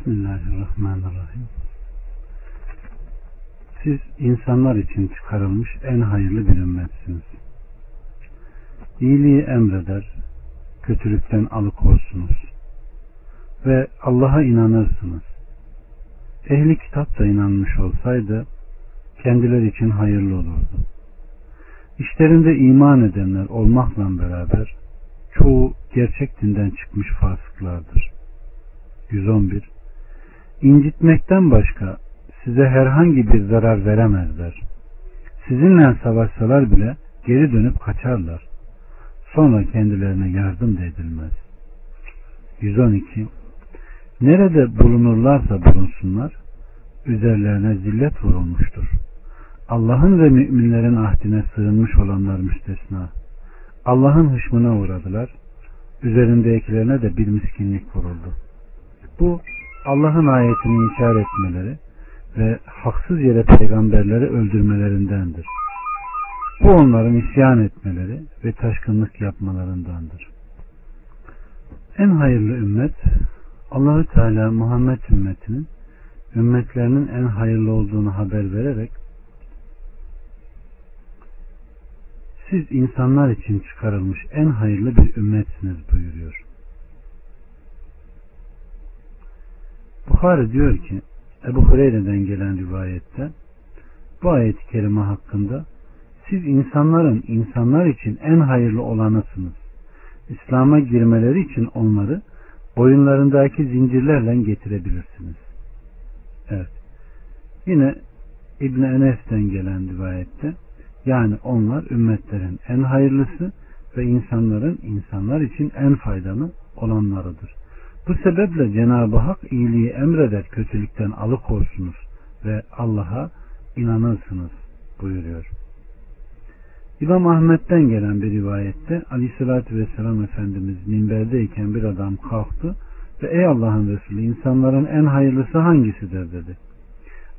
Bismillahirrahmanirrahim. Siz insanlar için çıkarılmış en hayırlı bir ümmetsiniz. İyiliği emreder, kötülükten alıkorsunuz ve Allah'a inanırsınız. Ehli kitap da inanmış olsaydı kendileri için hayırlı olurdu. İşlerinde iman edenler olmakla beraber çoğu gerçek dinden çıkmış fasıklardır. 111 İncitmekten başka size herhangi bir zarar veremezler. Sizinle savaşsalar bile geri dönüp kaçarlar. Sonra kendilerine yardım da edilmez. 112 Nerede bulunurlarsa bulunsunlar, üzerlerine zillet vurulmuştur. Allah'ın ve müminlerin ahdine sığınmış olanlar müstesna. Allah'ın hışmına uğradılar. Üzerindekilerine de bir miskinlik vuruldu. Bu Allah'ın ayetini inkar etmeleri ve haksız yere peygamberleri öldürmelerindendir. Bu onların isyan etmeleri ve taşkınlık yapmalarındandır. En hayırlı ümmet Allahü Teala Muhammed ümmetinin ümmetlerinin en hayırlı olduğunu haber vererek siz insanlar için çıkarılmış en hayırlı bir ümmetsiniz buyuruyor. Bukhari diyor ki Ebu Hureyre'den gelen rivayette bu ayet-i kerime hakkında siz insanların insanlar için en hayırlı olanısınız. İslam'a girmeleri için onları boyunlarındaki zincirlerle getirebilirsiniz. Evet. Yine İbn Enes'ten gelen rivayette yani onlar ümmetlerin en hayırlısı ve insanların insanlar için en faydalı olanlarıdır. Bu sebeple Cenab-ı Hak iyiliği emreder, kötülükten alıkorsunuz ve Allah'a inanırsınız buyuruyor. İmam Ahmet'ten gelen bir rivayette Aleyhisselatü Vesselam Efendimiz minberdeyken bir adam kalktı ve ey Allah'ın Resulü insanların en hayırlısı hangisidir dedi.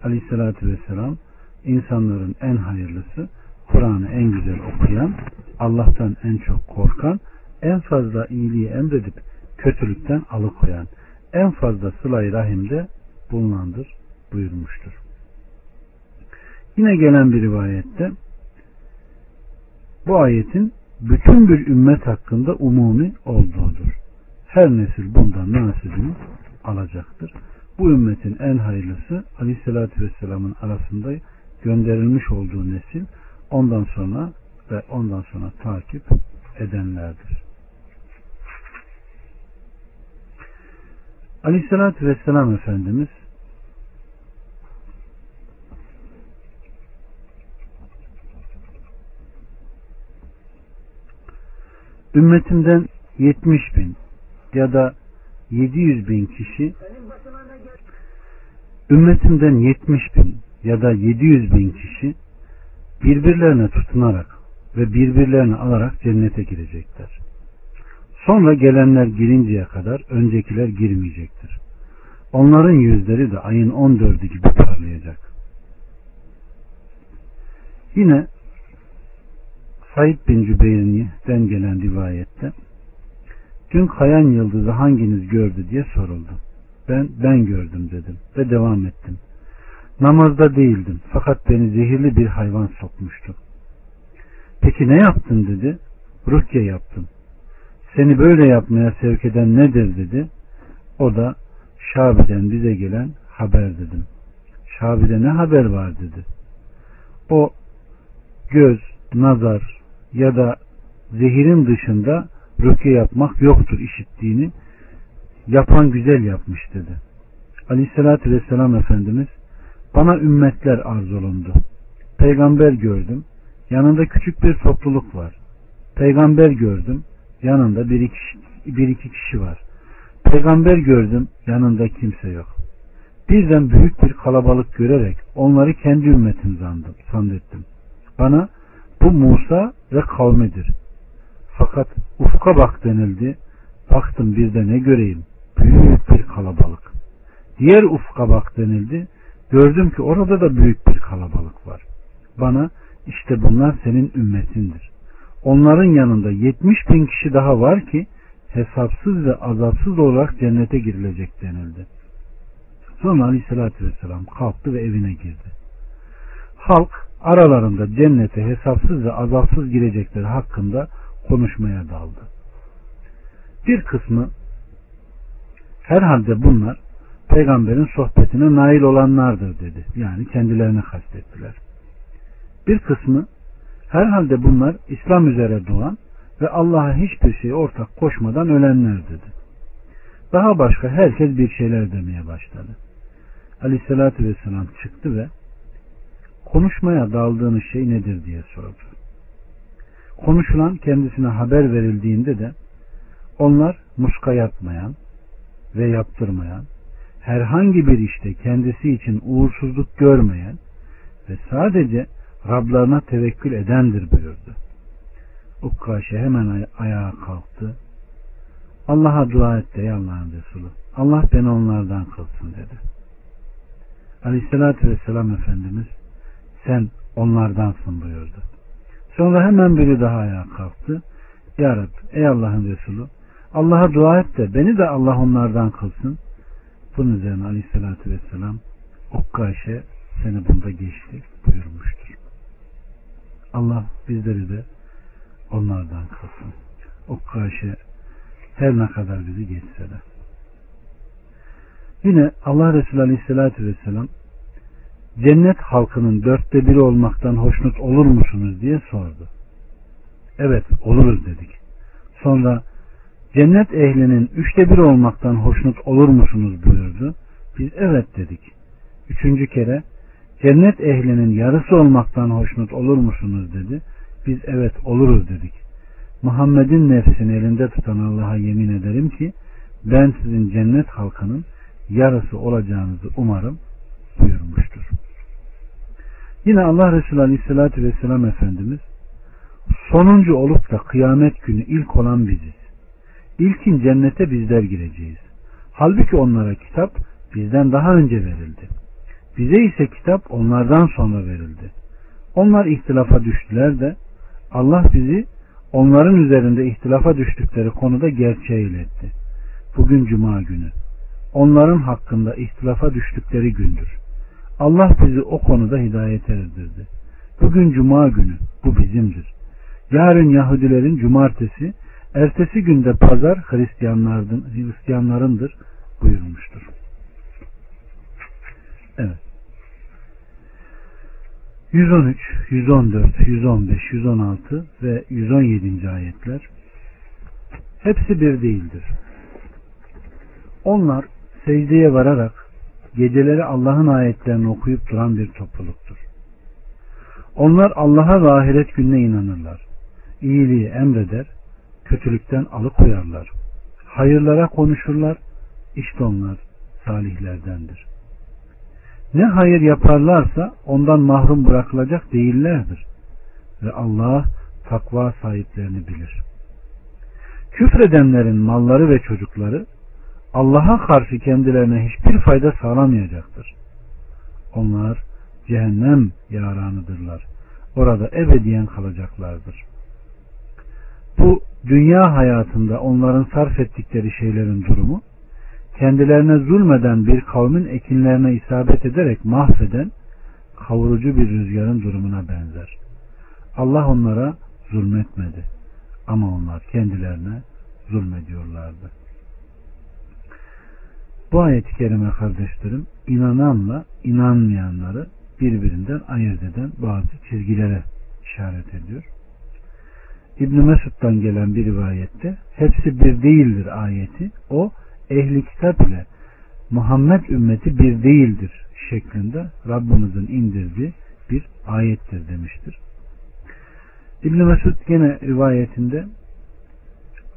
Aleyhisselatü Vesselam insanların en hayırlısı Kur'an'ı en güzel okuyan, Allah'tan en çok korkan, en fazla iyiliği emredip kötülükten alıkoyan, en fazla sıla rahimde bulunandır buyurmuştur. Yine gelen bir rivayette bu ayetin bütün bir ümmet hakkında umumi olduğudur. Her nesil bundan nasibini alacaktır. Bu ümmetin en hayırlısı Aleyhisselatü Vesselam'ın arasında gönderilmiş olduğu nesil ondan sonra ve ondan sonra takip edenlerdir. Aleyhissalatü Vesselam Efendimiz ümmetimden 70 bin ya da 700 bin kişi ümmetimden 70 bin ya da 700 bin kişi birbirlerine tutunarak ve birbirlerini alarak cennete girecekler. Sonra gelenler girinceye kadar öncekiler girmeyecektir. Onların yüzleri de ayın 14'ü gibi parlayacak. Yine Said bin Cübeyr'den gelen rivayette dün kayan yıldızı hanginiz gördü diye soruldu. Ben ben gördüm dedim ve devam ettim. Namazda değildim fakat beni zehirli bir hayvan sokmuştu. Peki ne yaptın dedi. Ruhye yaptım. Seni böyle yapmaya sevk eden nedir dedi. O da Şabi'den bize gelen haber dedim. Şabi'de ne haber var dedi. O göz, nazar ya da zehirin dışında rükye yapmak yoktur işittiğini yapan güzel yapmış dedi. Aleyhissalatü vesselam Efendimiz bana ümmetler arzolundu. Peygamber gördüm. Yanında küçük bir topluluk var. Peygamber gördüm. Yanında bir iki, bir iki kişi var. Peygamber gördüm. Yanında kimse yok. Birden büyük bir kalabalık görerek onları kendi ümmetim zandım, zannettim. Bana bu Musa ve kavmidir. Fakat ufka bak denildi. Baktım bir de ne göreyim? Büyük bir kalabalık. Diğer ufka bak denildi. Gördüm ki orada da büyük bir kalabalık var. Bana işte bunlar senin ümmetindir. Onların yanında 70 bin kişi daha var ki hesapsız ve azapsız olarak cennete girilecek denildi. Sonra aleyhissalatü vesselam kalktı ve evine girdi. Halk aralarında cennete hesapsız ve azapsız girecekleri hakkında konuşmaya daldı. Bir kısmı herhalde bunlar peygamberin sohbetine nail olanlardır dedi. Yani kendilerini kastettiler. Bir kısmı herhalde bunlar İslam üzere doğan ve Allah'a hiçbir şey ortak koşmadan ölenler dedi. Daha başka herkes bir şeyler demeye başladı. Aleyhissalatü vesselam çıktı ve konuşmaya daldığınız şey nedir diye sordu. Konuşulan kendisine haber verildiğinde de onlar muska yapmayan ve yaptırmayan, herhangi bir işte kendisi için uğursuzluk görmeyen ve sadece Rablarına tevekkül edendir buyurdu. Ukkaşe hemen ayağa kalktı. Allah'a dua et de Allah'ın Resulü. Allah beni onlardan kılsın dedi. Aleyhissalatü vesselam Efendimiz sen onlardansın buyurdu. Sonra hemen biri daha ayağa kalktı. Ya Rab, ey Allah'ın Resulü Allah'a dua et de beni de Allah onlardan kılsın. Bunun üzerine aleyhissalatü vesselam Ukkaşe seni bunda geçti buyurmuştur. Allah bizleri de onlardan kılsın. Ukkaşe her ne kadar bizi geçse de. Yine Allah Resulü Aleyhisselatü Vesselam cennet halkının dörtte biri olmaktan hoşnut olur musunuz diye sordu. Evet oluruz dedik. Sonra cennet ehlinin üçte biri olmaktan hoşnut olur musunuz buyurdu. Biz evet dedik. Üçüncü kere cennet ehlinin yarısı olmaktan hoşnut olur musunuz dedi. Biz evet oluruz dedik. Muhammed'in nefsini elinde tutan Allah'a yemin ederim ki ben sizin cennet halkının yarısı olacağınızı umarım buyurmuştur. Yine Allah Resulü Aleyhisselatü Vesselam Efendimiz sonuncu olup da kıyamet günü ilk olan biziz. İlkin cennete bizler gireceğiz. Halbuki onlara kitap bizden daha önce verildi. Bize ise kitap onlardan sonra verildi. Onlar ihtilafa düştüler de Allah bizi onların üzerinde ihtilafa düştükleri konuda gerçeği iletti. Bugün cuma günü. Onların hakkında ihtilafa düştükleri gündür. Allah bizi o konuda hidayet erdirdi. Bugün cuma günü. Bu bizimdir. Yarın Yahudilerin cumartesi, ertesi günde pazar Hristiyanların, Hristiyanlarındır buyurmuştur. Evet. 113, 114, 115, 116 ve 117. ayetler hepsi bir değildir. Onlar secdeye vararak geceleri Allah'ın ayetlerini okuyup duran bir topluluktur. Onlar Allah'a ve ahiret gününe inanırlar. İyiliği emreder, kötülükten alıkoyarlar. Hayırlara konuşurlar, işte onlar salihlerdendir. Ne hayır yaparlarsa ondan mahrum bırakılacak değillerdir. Ve Allah takva sahiplerini bilir. Küfredenlerin malları ve çocukları Allah'a karşı kendilerine hiçbir fayda sağlamayacaktır. Onlar cehennem yaranıdırlar. Orada ebediyen kalacaklardır. Bu dünya hayatında onların sarf ettikleri şeylerin durumu kendilerine zulmeden bir kavmin ekinlerine isabet ederek mahveden kavurucu bir rüzgarın durumuna benzer. Allah onlara zulmetmedi ama onlar kendilerine zulmediyorlardı. Bu ayet-i kerime kardeşlerim inananla inanmayanları birbirinden ayırt eden bazı çizgilere işaret ediyor. İbn Mesud'dan gelen bir rivayette hepsi bir değildir ayeti. O ehli kitap ile Muhammed ümmeti bir değildir şeklinde Rabbimizin indirdiği bir ayettir demiştir. İbn Mesud gene rivayetinde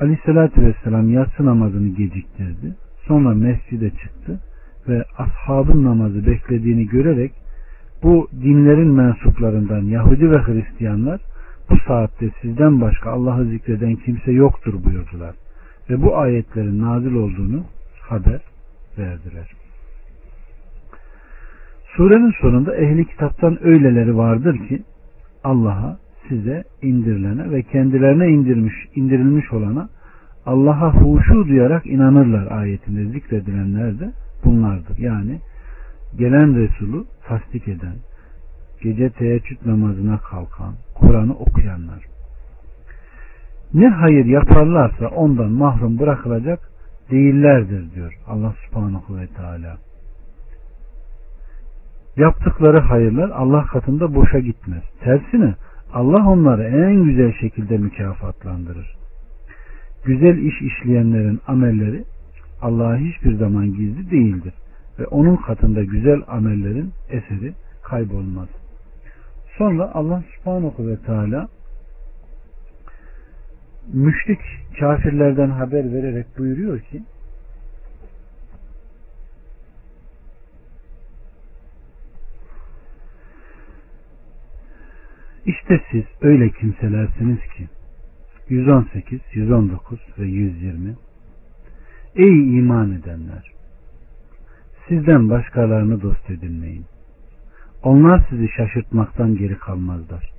Aleyhisselatü Vesselam yatsı namazını geciktirdi. Sonra mescide çıktı ve ashabın namazı beklediğini görerek bu dinlerin mensuplarından Yahudi ve Hristiyanlar bu saatte sizden başka Allah'ı zikreden kimse yoktur buyurdular ve bu ayetlerin nazil olduğunu haber verdiler. Surenin sonunda ehli kitaptan öyleleri vardır ki Allah'a, size indirilene ve kendilerine indirmiş, indirilmiş olana Allah'a huşu duyarak inanırlar ayetinde zikredilenler de bunlardır. Yani gelen Resulü tasdik eden, gece teheccüd namazına kalkan, Kur'an'ı okuyanlar. Ne hayır yaparlarsa ondan mahrum bırakılacak değillerdir diyor Allah subhanahu ve teala. Yaptıkları hayırlar Allah katında boşa gitmez. Tersine Allah onları en güzel şekilde mükafatlandırır. Güzel iş işleyenlerin amelleri Allah'a hiçbir zaman gizli değildir ve onun katında güzel amellerin eseri kaybolmaz. Sonra Allah subhanahu ve teala müşrik kafirlerden haber vererek buyuruyor ki İşte siz öyle kimselersiniz ki 118, 119 ve 120 Ey iman edenler! Sizden başkalarını dost edinmeyin. Onlar sizi şaşırtmaktan geri kalmazlar.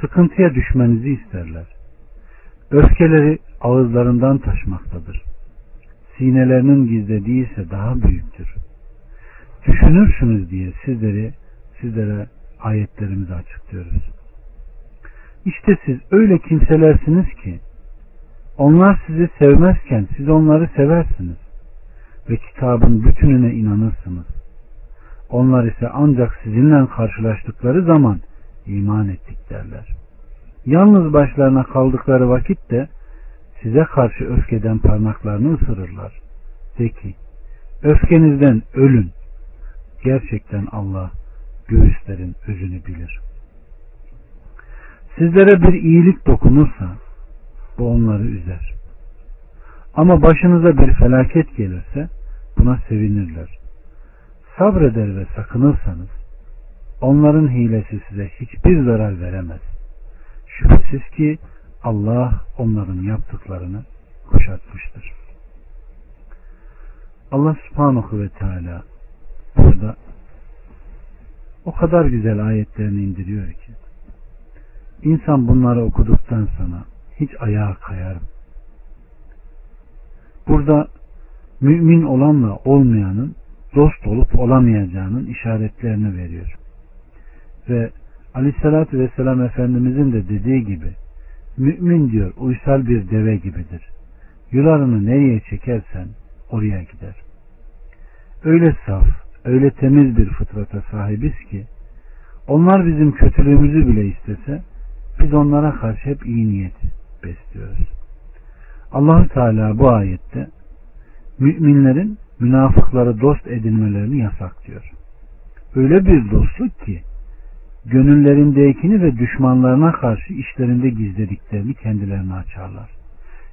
Sıkıntıya düşmenizi isterler. Öfkeleri ağızlarından taşmaktadır. Sinelerinin gizlediği ise daha büyüktür. Düşünürsünüz diye sizleri sizlere ayetlerimizi açıklıyoruz. İşte siz öyle kimselersiniz ki onlar sizi sevmezken siz onları seversiniz ve kitabın bütününe inanırsınız. Onlar ise ancak sizinle karşılaştıkları zaman iman ettik derler. Yalnız başlarına kaldıkları vakit de size karşı öfkeden parmaklarını ısırırlar. De ki, öfkenizden ölün. Gerçekten Allah göğüslerin özünü bilir. Sizlere bir iyilik dokunursa bu onları üzer. Ama başınıza bir felaket gelirse buna sevinirler. Sabreder ve sakınırsanız onların hilesi size hiçbir zarar veremez. Şüphesiz ki Allah onların yaptıklarını kuşatmıştır. Allah subhanahu ve teala burada o kadar güzel ayetlerini indiriyor ki insan bunları okuduktan sonra hiç ayağa kayarım. Burada mümin olanla olmayanın dost olup olamayacağının işaretlerini veriyor. Ve Aleyhisselatü Vesselam Efendimizin de dediği gibi mümin diyor uysal bir deve gibidir. Yularını nereye çekersen oraya gider. Öyle saf, öyle temiz bir fıtrata sahibiz ki onlar bizim kötülüğümüzü bile istese biz onlara karşı hep iyi niyet besliyoruz. allah Teala bu ayette müminlerin münafıkları dost edinmelerini yasaklıyor. Öyle bir dostluk ki gönüllerindekini ve düşmanlarına karşı işlerinde gizlediklerini kendilerine açarlar.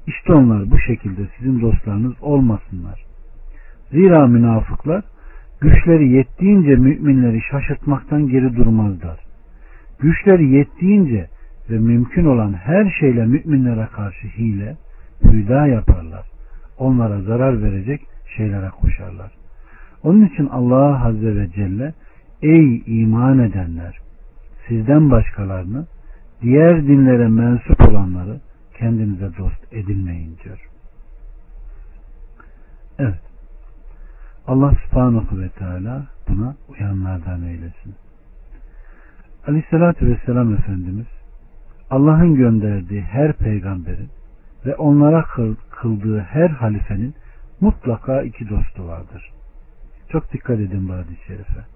İşte onlar bu şekilde sizin dostlarınız olmasınlar. Zira münafıklar güçleri yettiğince müminleri şaşırtmaktan geri durmazlar. Güçleri yettiğince ve mümkün olan her şeyle müminlere karşı hile, hüda yaparlar. Onlara zarar verecek şeylere koşarlar. Onun için Allah Azze ve Celle ey iman edenler sizden başkalarını diğer dinlere mensup olanları kendinize dost edinmeyin diyor. Evet. Allah subhanahu ve teala buna uyanlardan eylesin. Aleyhissalatü vesselam Efendimiz Allah'ın gönderdiği her peygamberin ve onlara kıldığı her halifenin mutlaka iki dostu vardır. Çok dikkat edin bu hadis-i şerife.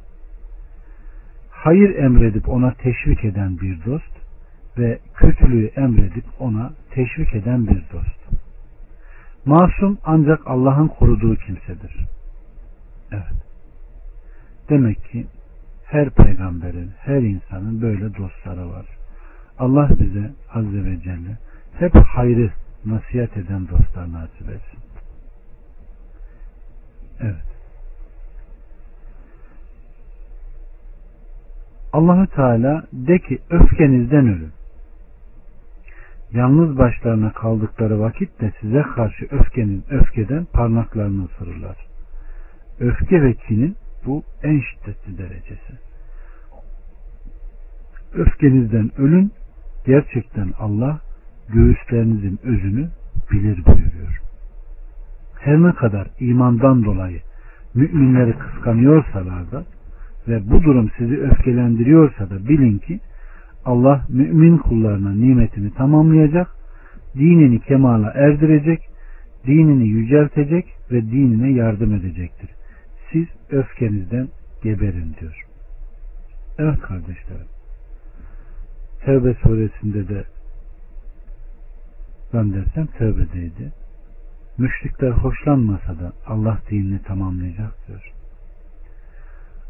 Hayır emredip ona teşvik eden bir dost ve kötülüğü emredip ona teşvik eden bir dost. Masum ancak Allah'ın koruduğu kimsedir. Evet. Demek ki her peygamberin, her insanın böyle dostları var. Allah bize Azze ve Celle hep hayrı nasihat eden dostlar nasip etsin. Evet. Allahü Teala de ki öfkenizden ölün. Yalnız başlarına kaldıkları vakit de size karşı öfkenin öfkeden parmaklarını ısırırlar. Öfke ve kinin bu en şiddetli derecesi. Öfkenizden ölün. Gerçekten Allah göğüslerinizin özünü bilir buyuruyor. Her ne kadar imandan dolayı müminleri kıskanıyorsalar da ve bu durum sizi öfkelendiriyorsa da bilin ki Allah mümin kullarına nimetini tamamlayacak, dinini kemala erdirecek, dinini yüceltecek ve dinine yardım edecektir. Siz öfkenizden geberin diyor. Evet kardeşlerim. Tevbe suresinde de ben dersem tövbedeydi. Müşrikler hoşlanmasa da Allah dinini tamamlayacak diyor.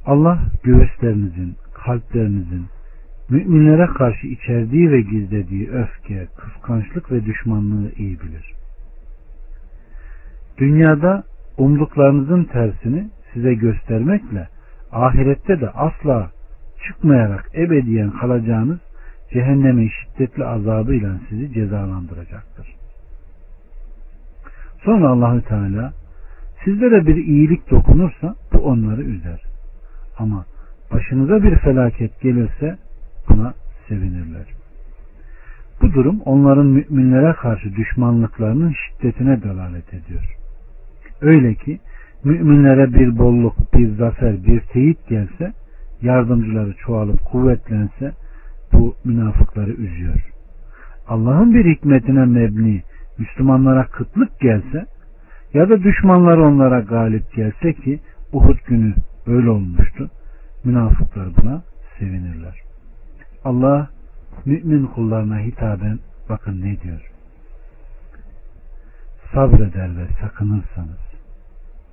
Allah göğüslerinizin, kalplerinizin, müminlere karşı içerdiği ve gizlediği öfke, kıskançlık ve düşmanlığı iyi bilir. Dünyada umduklarınızın tersini size göstermekle ahirette de asla çıkmayarak ebediyen kalacağınız cehennemin şiddetli azabıyla sizi cezalandıracaktır. Sonra Allahü Teala sizlere bir iyilik dokunursa bu onları üzer. Ama başınıza bir felaket gelirse buna sevinirler. Bu durum onların müminlere karşı düşmanlıklarının şiddetine delalet ediyor. Öyle ki müminlere bir bolluk, bir zafer, bir teyit gelse, yardımcıları çoğalıp kuvvetlense bu münafıkları üzüyor. Allah'ın bir hikmetine mebni Müslümanlara kıtlık gelse ya da düşmanlar onlara galip gelse ki Uhud günü öyle olmuştu. Münafıklar buna sevinirler. Allah mümin kullarına hitaben bakın ne diyor. Sabreder ve sakınırsanız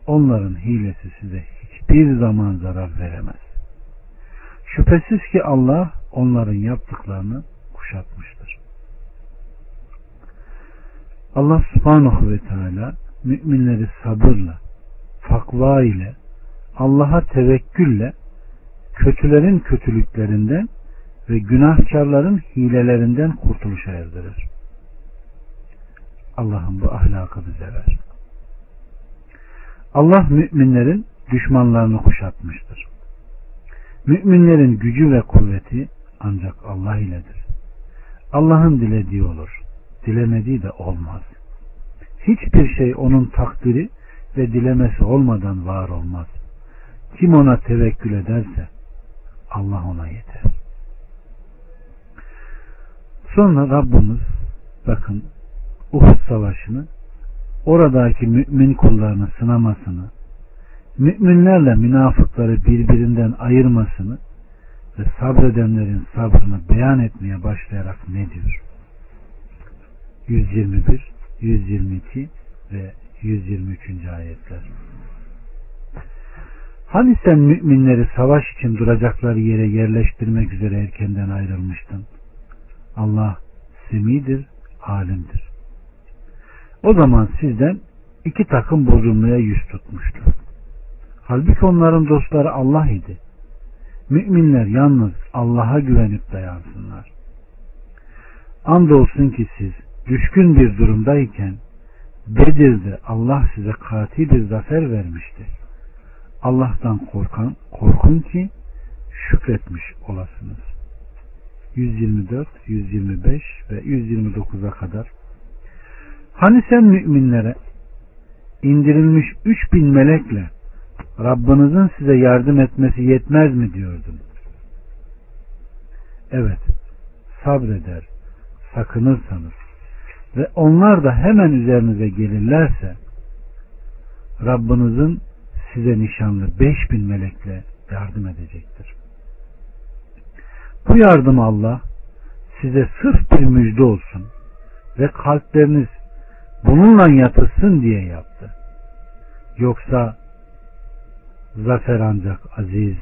onların hilesi size hiçbir zaman zarar veremez. Şüphesiz ki Allah onların yaptıklarını kuşatmıştır. Allah subhanahu ve teala müminleri sabırla, takva ile, Allah'a tevekkülle, kötülerin kötülüklerinden ve günahkarların hilelerinden kurtuluşa erdirir. Allah'ın bu ahlakı bize ver. Allah müminlerin düşmanlarını kuşatmıştır. Müminlerin gücü ve kuvveti ancak Allah iledir. Allah'ın dilediği olur. Dilemediği de olmaz. Hiçbir şey onun takdiri ve dilemesi olmadan var olmaz. Kim ona tevekkül ederse Allah ona yeter. Sonra Rabbimiz bakın Uhud savaşını oradaki mümin kullarını sınamasını müminlerle münafıkları birbirinden ayırmasını ve sabredenlerin sabrını beyan etmeye başlayarak ne diyor? 121, 122 ve 123. ayetler. Hani sen müminleri savaş için duracakları yere yerleştirmek üzere erkenden ayrılmıştın? Allah semidir, alimdir. O zaman sizden iki takım bozulmaya yüz tutmuştu. Halbuki onların dostları Allah idi. Müminler yalnız Allah'a güvenip dayansınlar. Andolsun ki siz düşkün bir durumdayken Bedir'de Allah size kati bir zafer vermişti. Allah'tan korkan, korkun ki şükretmiş olasınız. 124, 125 ve 129'a kadar Hani sen müminlere indirilmiş 3000 melekle Rabbinizin size yardım etmesi yetmez mi diyordun? Evet, sabreder, sakınırsanız ve onlar da hemen üzerinize gelirlerse Rabbinizin size nişanlı 5000 melekle yardım edecektir. Bu yardım Allah size sırf bir müjde olsun ve kalpleriniz bununla yatılsın diye yaptı. Yoksa zafer ancak aziz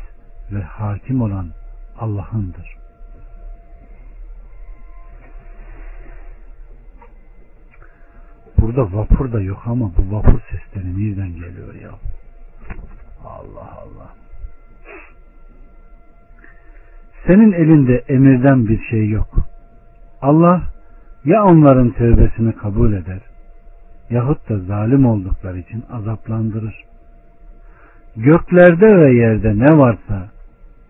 ve hakim olan Allah'ındır. Burada vapur da yok ama bu vapur sesleri nereden geliyor ya? Allah Allah. Senin elinde emirden bir şey yok. Allah ya onların tövbesini kabul eder yahut da zalim oldukları için azaplandırır. Göklerde ve yerde ne varsa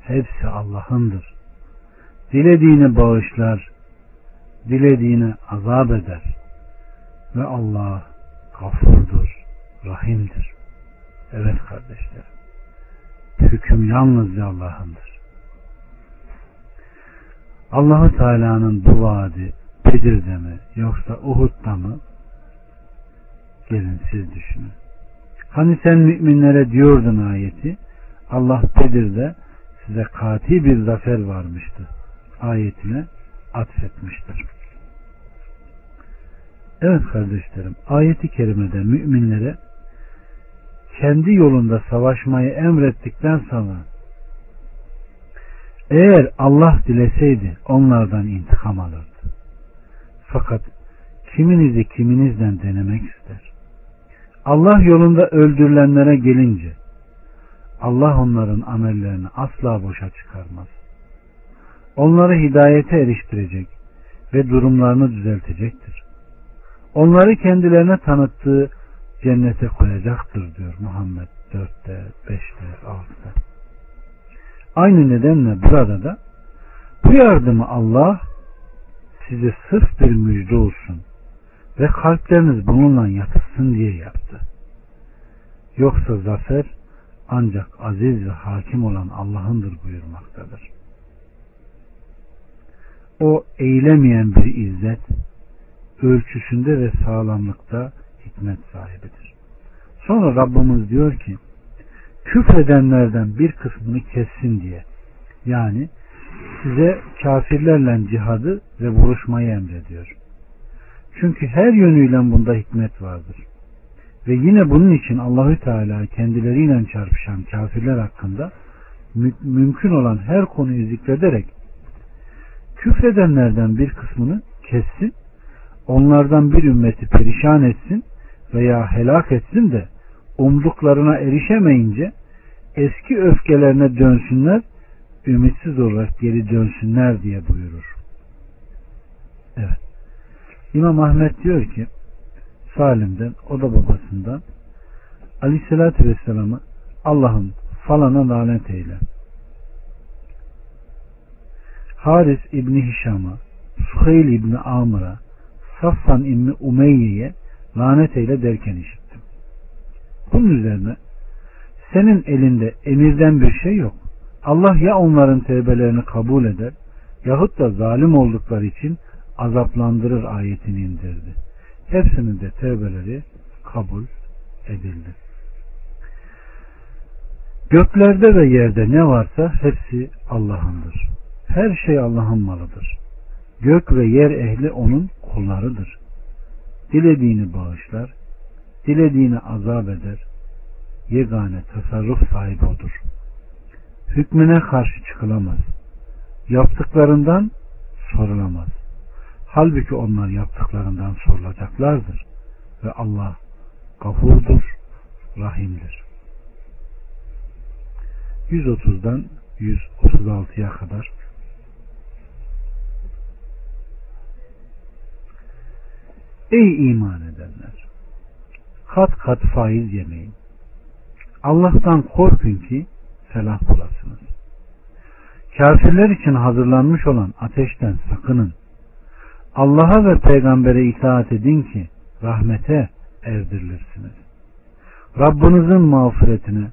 hepsi Allah'ındır. Dilediğini bağışlar, dilediğini azap eder. Ve Allah gafurdur, rahimdir. Evet kardeşler. Hüküm yalnızca Allah'ındır. Allahu Teala'nın bu vaadi Bedir'de mi yoksa Uhud'da mı? Gelin siz düşünün. Hani sen müminlere diyordun ayeti Allah Bedir'de size kati bir zafer varmıştı. Ayetine atfetmiştir. Evet kardeşlerim ayeti kerimede müminlere kendi yolunda savaşmayı emrettikten sonra eğer Allah dileseydi onlardan intikam alırdı. Fakat kiminizi kiminizden denemek ister. Allah yolunda öldürülenlere gelince Allah onların amellerini asla boşa çıkarmaz. Onları hidayete eriştirecek ve durumlarını düzeltecektir. Onları kendilerine tanıttığı cennete koyacaktır diyor Muhammed 4'te, 5'te, 6'da. Aynı nedenle burada da bu yardımı Allah size sırf bir müjde olsun ve kalpleriniz bununla yatışsın diye yaptı. Yoksa zafer ancak aziz ve hakim olan Allah'ındır buyurmaktadır. O eğilemeyen bir izzet, ölçüsünde ve sağlamlıkta hikmet sahibidir. Sonra Rabbimiz diyor ki, küfredenlerden bir kısmını kessin diye. Yani size kafirlerle cihadı ve vuruşmayı emrediyor. Çünkü her yönüyle bunda hikmet vardır. Ve yine bunun için Allahü Teala kendileriyle çarpışan kafirler hakkında mü- mümkün olan her konuyu zikrederek küfredenlerden bir kısmını kessin, onlardan bir ümmeti perişan etsin veya helak etsin de umduklarına erişemeyince eski öfkelerine dönsünler, ümitsiz olarak geri dönsünler diye buyurur. Evet. İmam Ahmet diyor ki Salim'den, o da babasından Aleyhisselatü Vesselam'ı Allah'ın falana lanet eyle. Haris İbni Hişam'a, Suheyl İbni Amr'a, Safvan İbni Umeyye'ye lanet eyle derken işittim. Bunun üzerine senin elinde emirden bir şey yok. Allah ya onların tevbelerini kabul eder yahut da zalim oldukları için azaplandırır ayetini indirdi. Hepsinin de tevbeleri kabul edildi. Göklerde ve yerde ne varsa hepsi Allah'ındır. Her şey Allah'ın malıdır. Gök ve yer ehli onun kullarıdır. Dilediğini bağışlar, dilediğini azap eder. Yegane tasarruf sahibi odur. Hükmüne karşı çıkılamaz. Yaptıklarından sorulamaz. Halbuki onlar yaptıklarından sorulacaklardır. Ve Allah gafurdur, rahimdir. 130'dan 136'ya kadar Ey iman edenler! Kat kat faiz yemeyin. Allah'tan korkun ki felah bulasınız. Kafirler için hazırlanmış olan ateşten sakının. Allah'a ve peygambere itaat edin ki rahmete erdirilirsiniz. Rabbinizin mağfiretine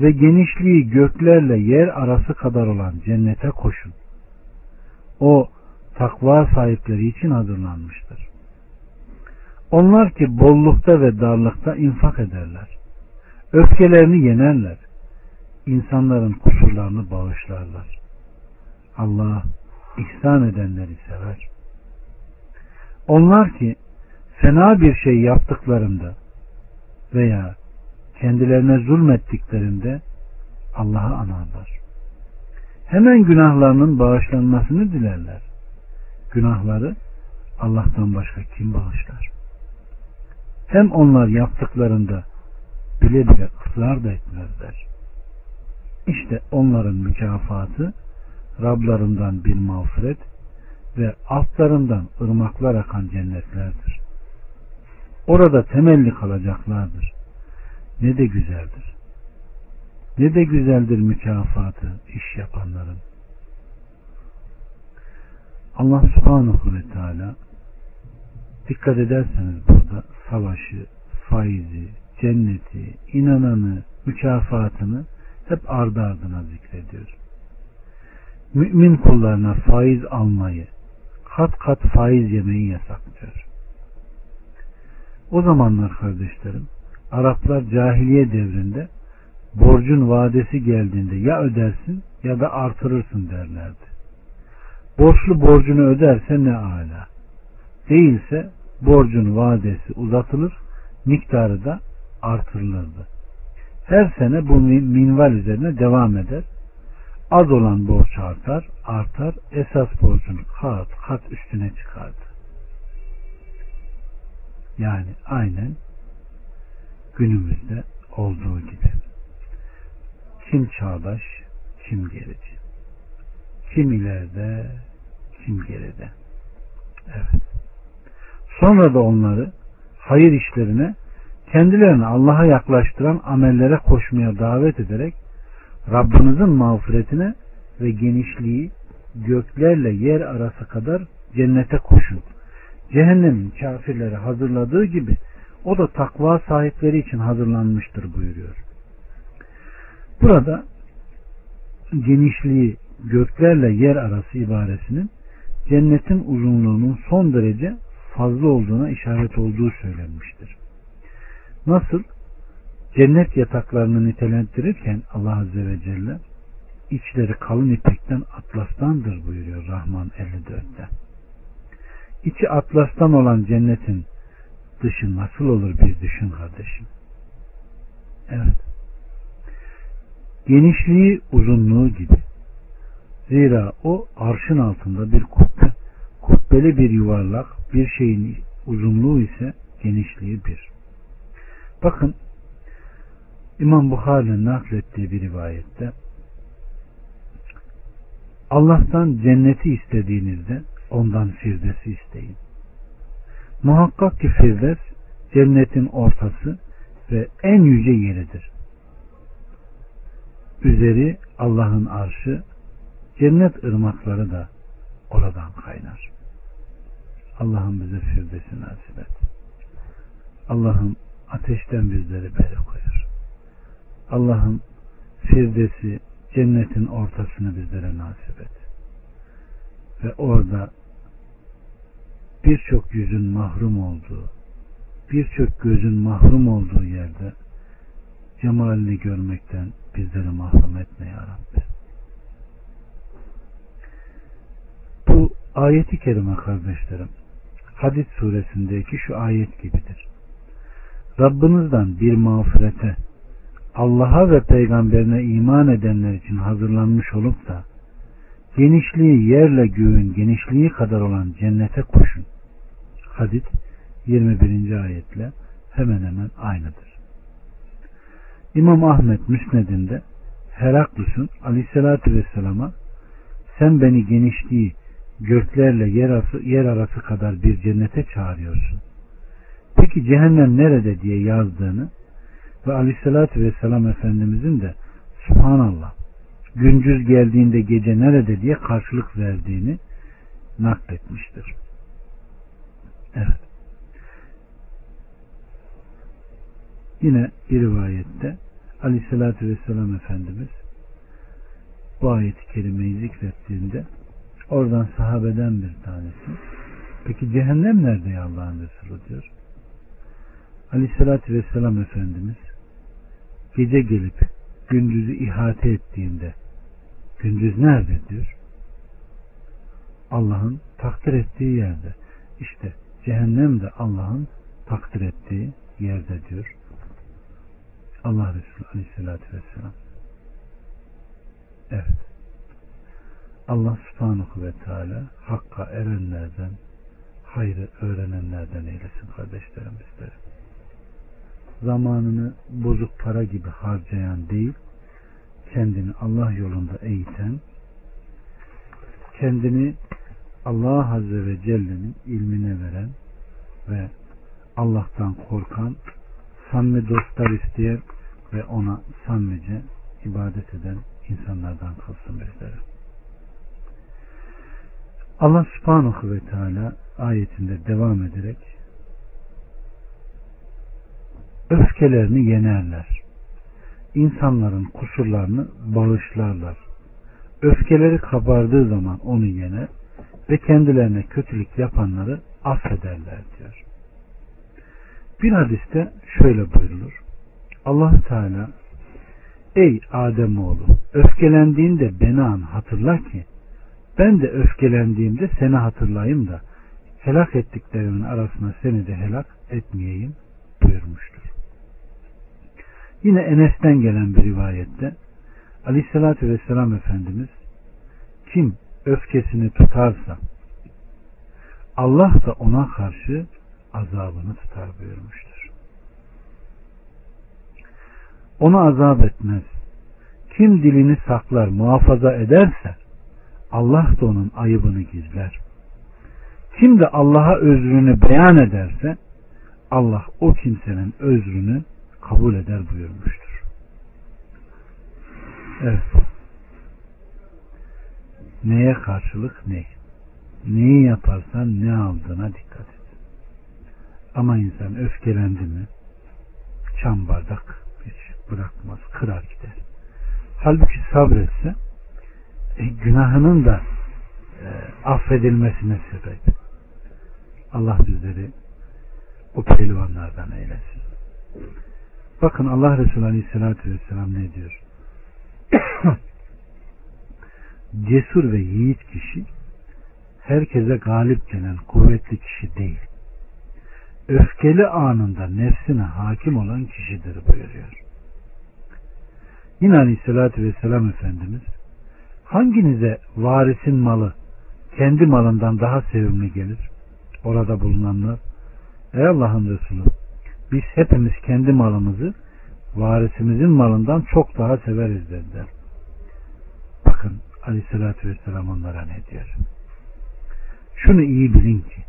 ve genişliği göklerle yer arası kadar olan cennete koşun. O takva sahipleri için hazırlanmıştır. Onlar ki bollukta ve darlıkta infak ederler. Öfkelerini yenerler. İnsanların kusurlarını bağışlarlar. Allah ihsan edenleri sever. Onlar ki fena bir şey yaptıklarında veya kendilerine zulmettiklerinde Allah'ı anarlar. Hemen günahlarının bağışlanmasını dilerler. Günahları Allah'tan başka kim bağışlar? Hem onlar yaptıklarında bile bile ısrar da etmezler. İşte onların mükafatı Rablarından bir mağfiret ve altlarından ırmaklar akan cennetlerdir. Orada temelli kalacaklardır. Ne de güzeldir. Ne de güzeldir mükafatı iş yapanların. Allah subhanahu ve teala dikkat ederseniz burada savaşı, faizi, cenneti, inananı, mükafatını hep ardı ardına zikrediyor. Mümin kullarına faiz almayı, kat kat faiz yemeyi yasaklıyor. O zamanlar kardeşlerim, Araplar cahiliye devrinde borcun vadesi geldiğinde ya ödersin ya da artırırsın derlerdi. Borçlu borcunu öderse ne ala. Değilse borcun vadesi uzatılır, miktarı da artırılırdı. Her sene bu minval üzerine devam eder. Az olan borç artar, artar, esas borcun kat kat üstüne çıkardı. Yani aynen günümüzde olduğu gibi. Kim çağdaş, kim gerici. Kim ileride, kim geride. Evet. Sonra da onları hayır işlerine kendilerini Allah'a yaklaştıran amellere koşmaya davet ederek Rabbinizin mağfiretine ve genişliği göklerle yer arası kadar cennete koşun. Cehennemin kafirleri hazırladığı gibi o da takva sahipleri için hazırlanmıştır buyuruyor. Burada genişliği göklerle yer arası ibaresinin cennetin uzunluğunun son derece fazla olduğuna işaret olduğu söylenmiştir. Nasıl? Cennet yataklarını nitelendirirken Allah Azze ve Celle içleri kalın ipekten atlastandır buyuruyor Rahman 54'te. İçi atlastan olan cennetin dışı nasıl olur bir düşün kardeşim. Evet. Genişliği uzunluğu gibi. Zira o arşın altında bir kubbe. Kubbeli bir yuvarlak bir şeyin uzunluğu ise genişliği bir. Bakın İmam Bukhari'nin naklettiği bir rivayette Allah'tan cenneti istediğinizde ondan firdesi isteyin. Muhakkak ki Firdevs cennetin ortası ve en yüce yeridir. Üzeri Allah'ın arşı, cennet ırmakları da oradan kaynar. Allah'ım bize Firdevs'i nasip et. Allah'ım ateşten bizleri beri koyar. Allah'ım Firdevs'i cennetin ortasını bizlere nasip et. Ve orada birçok yüzün mahrum olduğu, birçok gözün mahrum olduğu yerde cemalini görmekten bizleri mahrum etme ya Rabbi. Bu ayeti kerime kardeşlerim Hadis suresindeki şu ayet gibidir. Rabbinizden bir mağfirete Allah'a ve peygamberine iman edenler için hazırlanmış olup da genişliği yerle göğün genişliği kadar olan cennete koşun. Hadis 21. ayetle hemen hemen aynıdır. İmam Ahmet Müsned'inde Heraklus'un aleyhissalatü vesselama sen beni genişliği göklerle yer arası, yer arası kadar bir cennete çağırıyorsun. Peki cehennem nerede diye yazdığını ve aleyhissalatü vesselam Efendimizin de Subhanallah gündüz geldiğinde gece nerede diye karşılık verdiğini nakletmiştir. Evet. Yine bir rivayette Aleyhisselatü Vesselam Efendimiz bu ayeti kerimeyi zikrettiğinde oradan sahabeden bir tanesi peki cehennem nerede ya Allah'ın Resulü diyor. Aleyhisselatü Vesselam Efendimiz gece gelip gündüzü ihate ettiğinde gündüz nerede diyor. Allah'ın takdir ettiği yerde. İşte cehennem de Allah'ın takdir ettiği yerde diyor. Allah Resulü Aleyhisselatü Vesselam. Evet. Allah subhanahu ve teala hakka erenlerden, hayrı öğrenenlerden eylesin kardeşlerim bizleri. Zamanını bozuk para gibi harcayan değil, kendini Allah yolunda eğiten, kendini Allah Azze ve Celle'nin ilmine veren ve Allah'tan korkan, samimi dostlar isteyen ve ona samimice ibadet eden insanlardan kılsın bizleri. Allah subhanahu ve teala ayetinde devam ederek öfkelerini yenerler. İnsanların kusurlarını bağışlarlar. Öfkeleri kabardığı zaman onu yener ve kendilerine kötülük yapanları affederler diyor. Bir hadiste şöyle buyrulur. allah Teala Ey Ademoğlu öfkelendiğinde beni an hatırla ki ben de öfkelendiğimde seni hatırlayayım da helak ettiklerimin arasına seni de helak etmeyeyim buyurmuştur. Yine Enes'ten gelen bir rivayette Aleyhisselatü Vesselam Efendimiz kim öfkesini tutarsa Allah da ona karşı azabını tutar buyurmuştur. Onu azap etmez. Kim dilini saklar, muhafaza ederse Allah da onun ayıbını gizler. Kim de Allah'a özrünü beyan ederse Allah o kimsenin özrünü kabul eder buyurmuştur. Evet. Neye karşılık ne? Neyi yaparsan ne aldığına dikkat et. Ama insan öfkelendi mi çam bardak hiç bırakmaz, kırar gider. Halbuki sabretse günahının da e, affedilmesine sebep. Allah bizleri o pehlivanlardan eylesin. Bakın Allah Resulü Aleyhisselatü Vesselam ne diyor? Cesur ve yiğit kişi herkese galip gelen kuvvetli kişi değil. Öfkeli anında nefsine hakim olan kişidir buyuruyor. Yine Aleyhisselatü Vesselam Efendimiz hanginize varisin malı kendi malından daha sevimli gelir? Orada bulunanlar Ey Allah'ın Resulü biz hepimiz kendi malımızı varisimizin malından çok daha severiz dediler. Bakın aleyhissalatü vesselam onlara ne diyor? Şunu iyi bilin ki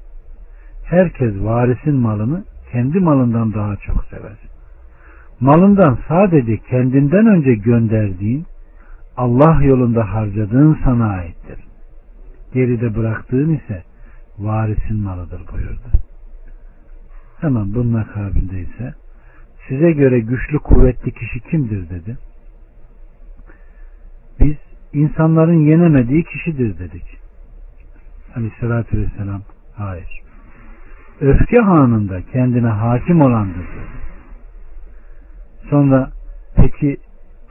herkes varisin malını kendi malından daha çok sever. Malından sadece kendinden önce gönderdiğin Allah yolunda harcadığın sana aittir. Geride bıraktığın ise varisin malıdır buyurdu. Hemen bunun akabinde ise size göre güçlü kuvvetli kişi kimdir dedi. Biz insanların yenemediği kişidir dedik. Aleyhissalatü vesselam hayır. Öfke anında kendine hakim olandır dedi. Sonra peki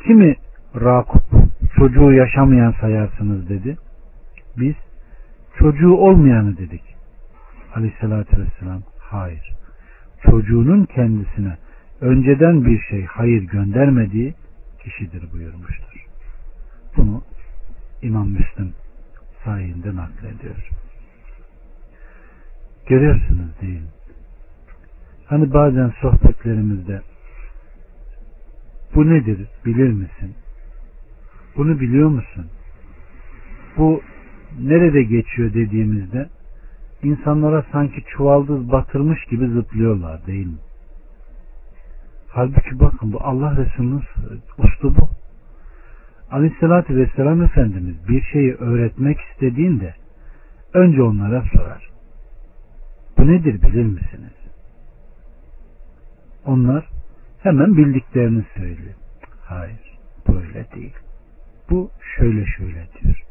kimi Rakup çocuğu yaşamayan sayarsınız dedi. Biz çocuğu olmayanı dedik. Aleyhissalatü vesselam hayır. Çocuğunun kendisine önceden bir şey hayır göndermediği kişidir buyurmuştur. Bunu İmam Müslim sayinde naklediyor. Görüyorsunuz değil mi? Hani bazen sohbetlerimizde bu nedir bilir misin? Bunu biliyor musun? Bu nerede geçiyor dediğimizde insanlara sanki çuvaldız batırmış gibi zıplıyorlar değil mi? Halbuki bakın bu Allah Resulü'nün uslubu. Aleyhissalatü Vesselam Efendimiz bir şeyi öğretmek istediğinde önce onlara sorar. Bu nedir bilir misiniz? Onlar hemen bildiklerini söylüyor. Hayır, böyle değil. Bu şöyle şöyle diyor.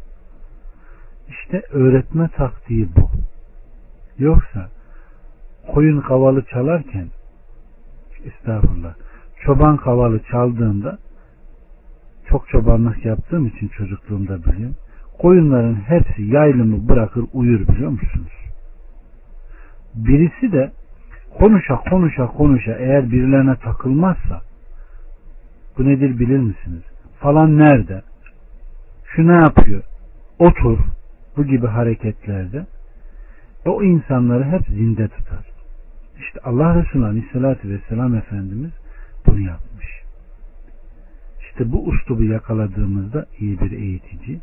İşte öğretme taktiği bu. Yoksa koyun kavalı çalarken estağfurullah çoban kavalı çaldığında çok çobanlık yaptığım için çocukluğumda biliyorum. Koyunların hepsi yaylımı bırakır uyur biliyor musunuz? Birisi de konuşa konuşa konuşa eğer birilerine takılmazsa bu nedir bilir misiniz? Falan nerede? Şu ne yapıyor? Otur. Bu gibi hareketlerde o insanları hep zinde tutar. İşte Allah Resulü Aleyhisselatü Vesselam Efendimiz bunu yapmış. İşte bu uslubu yakaladığımızda iyi bir eğitici,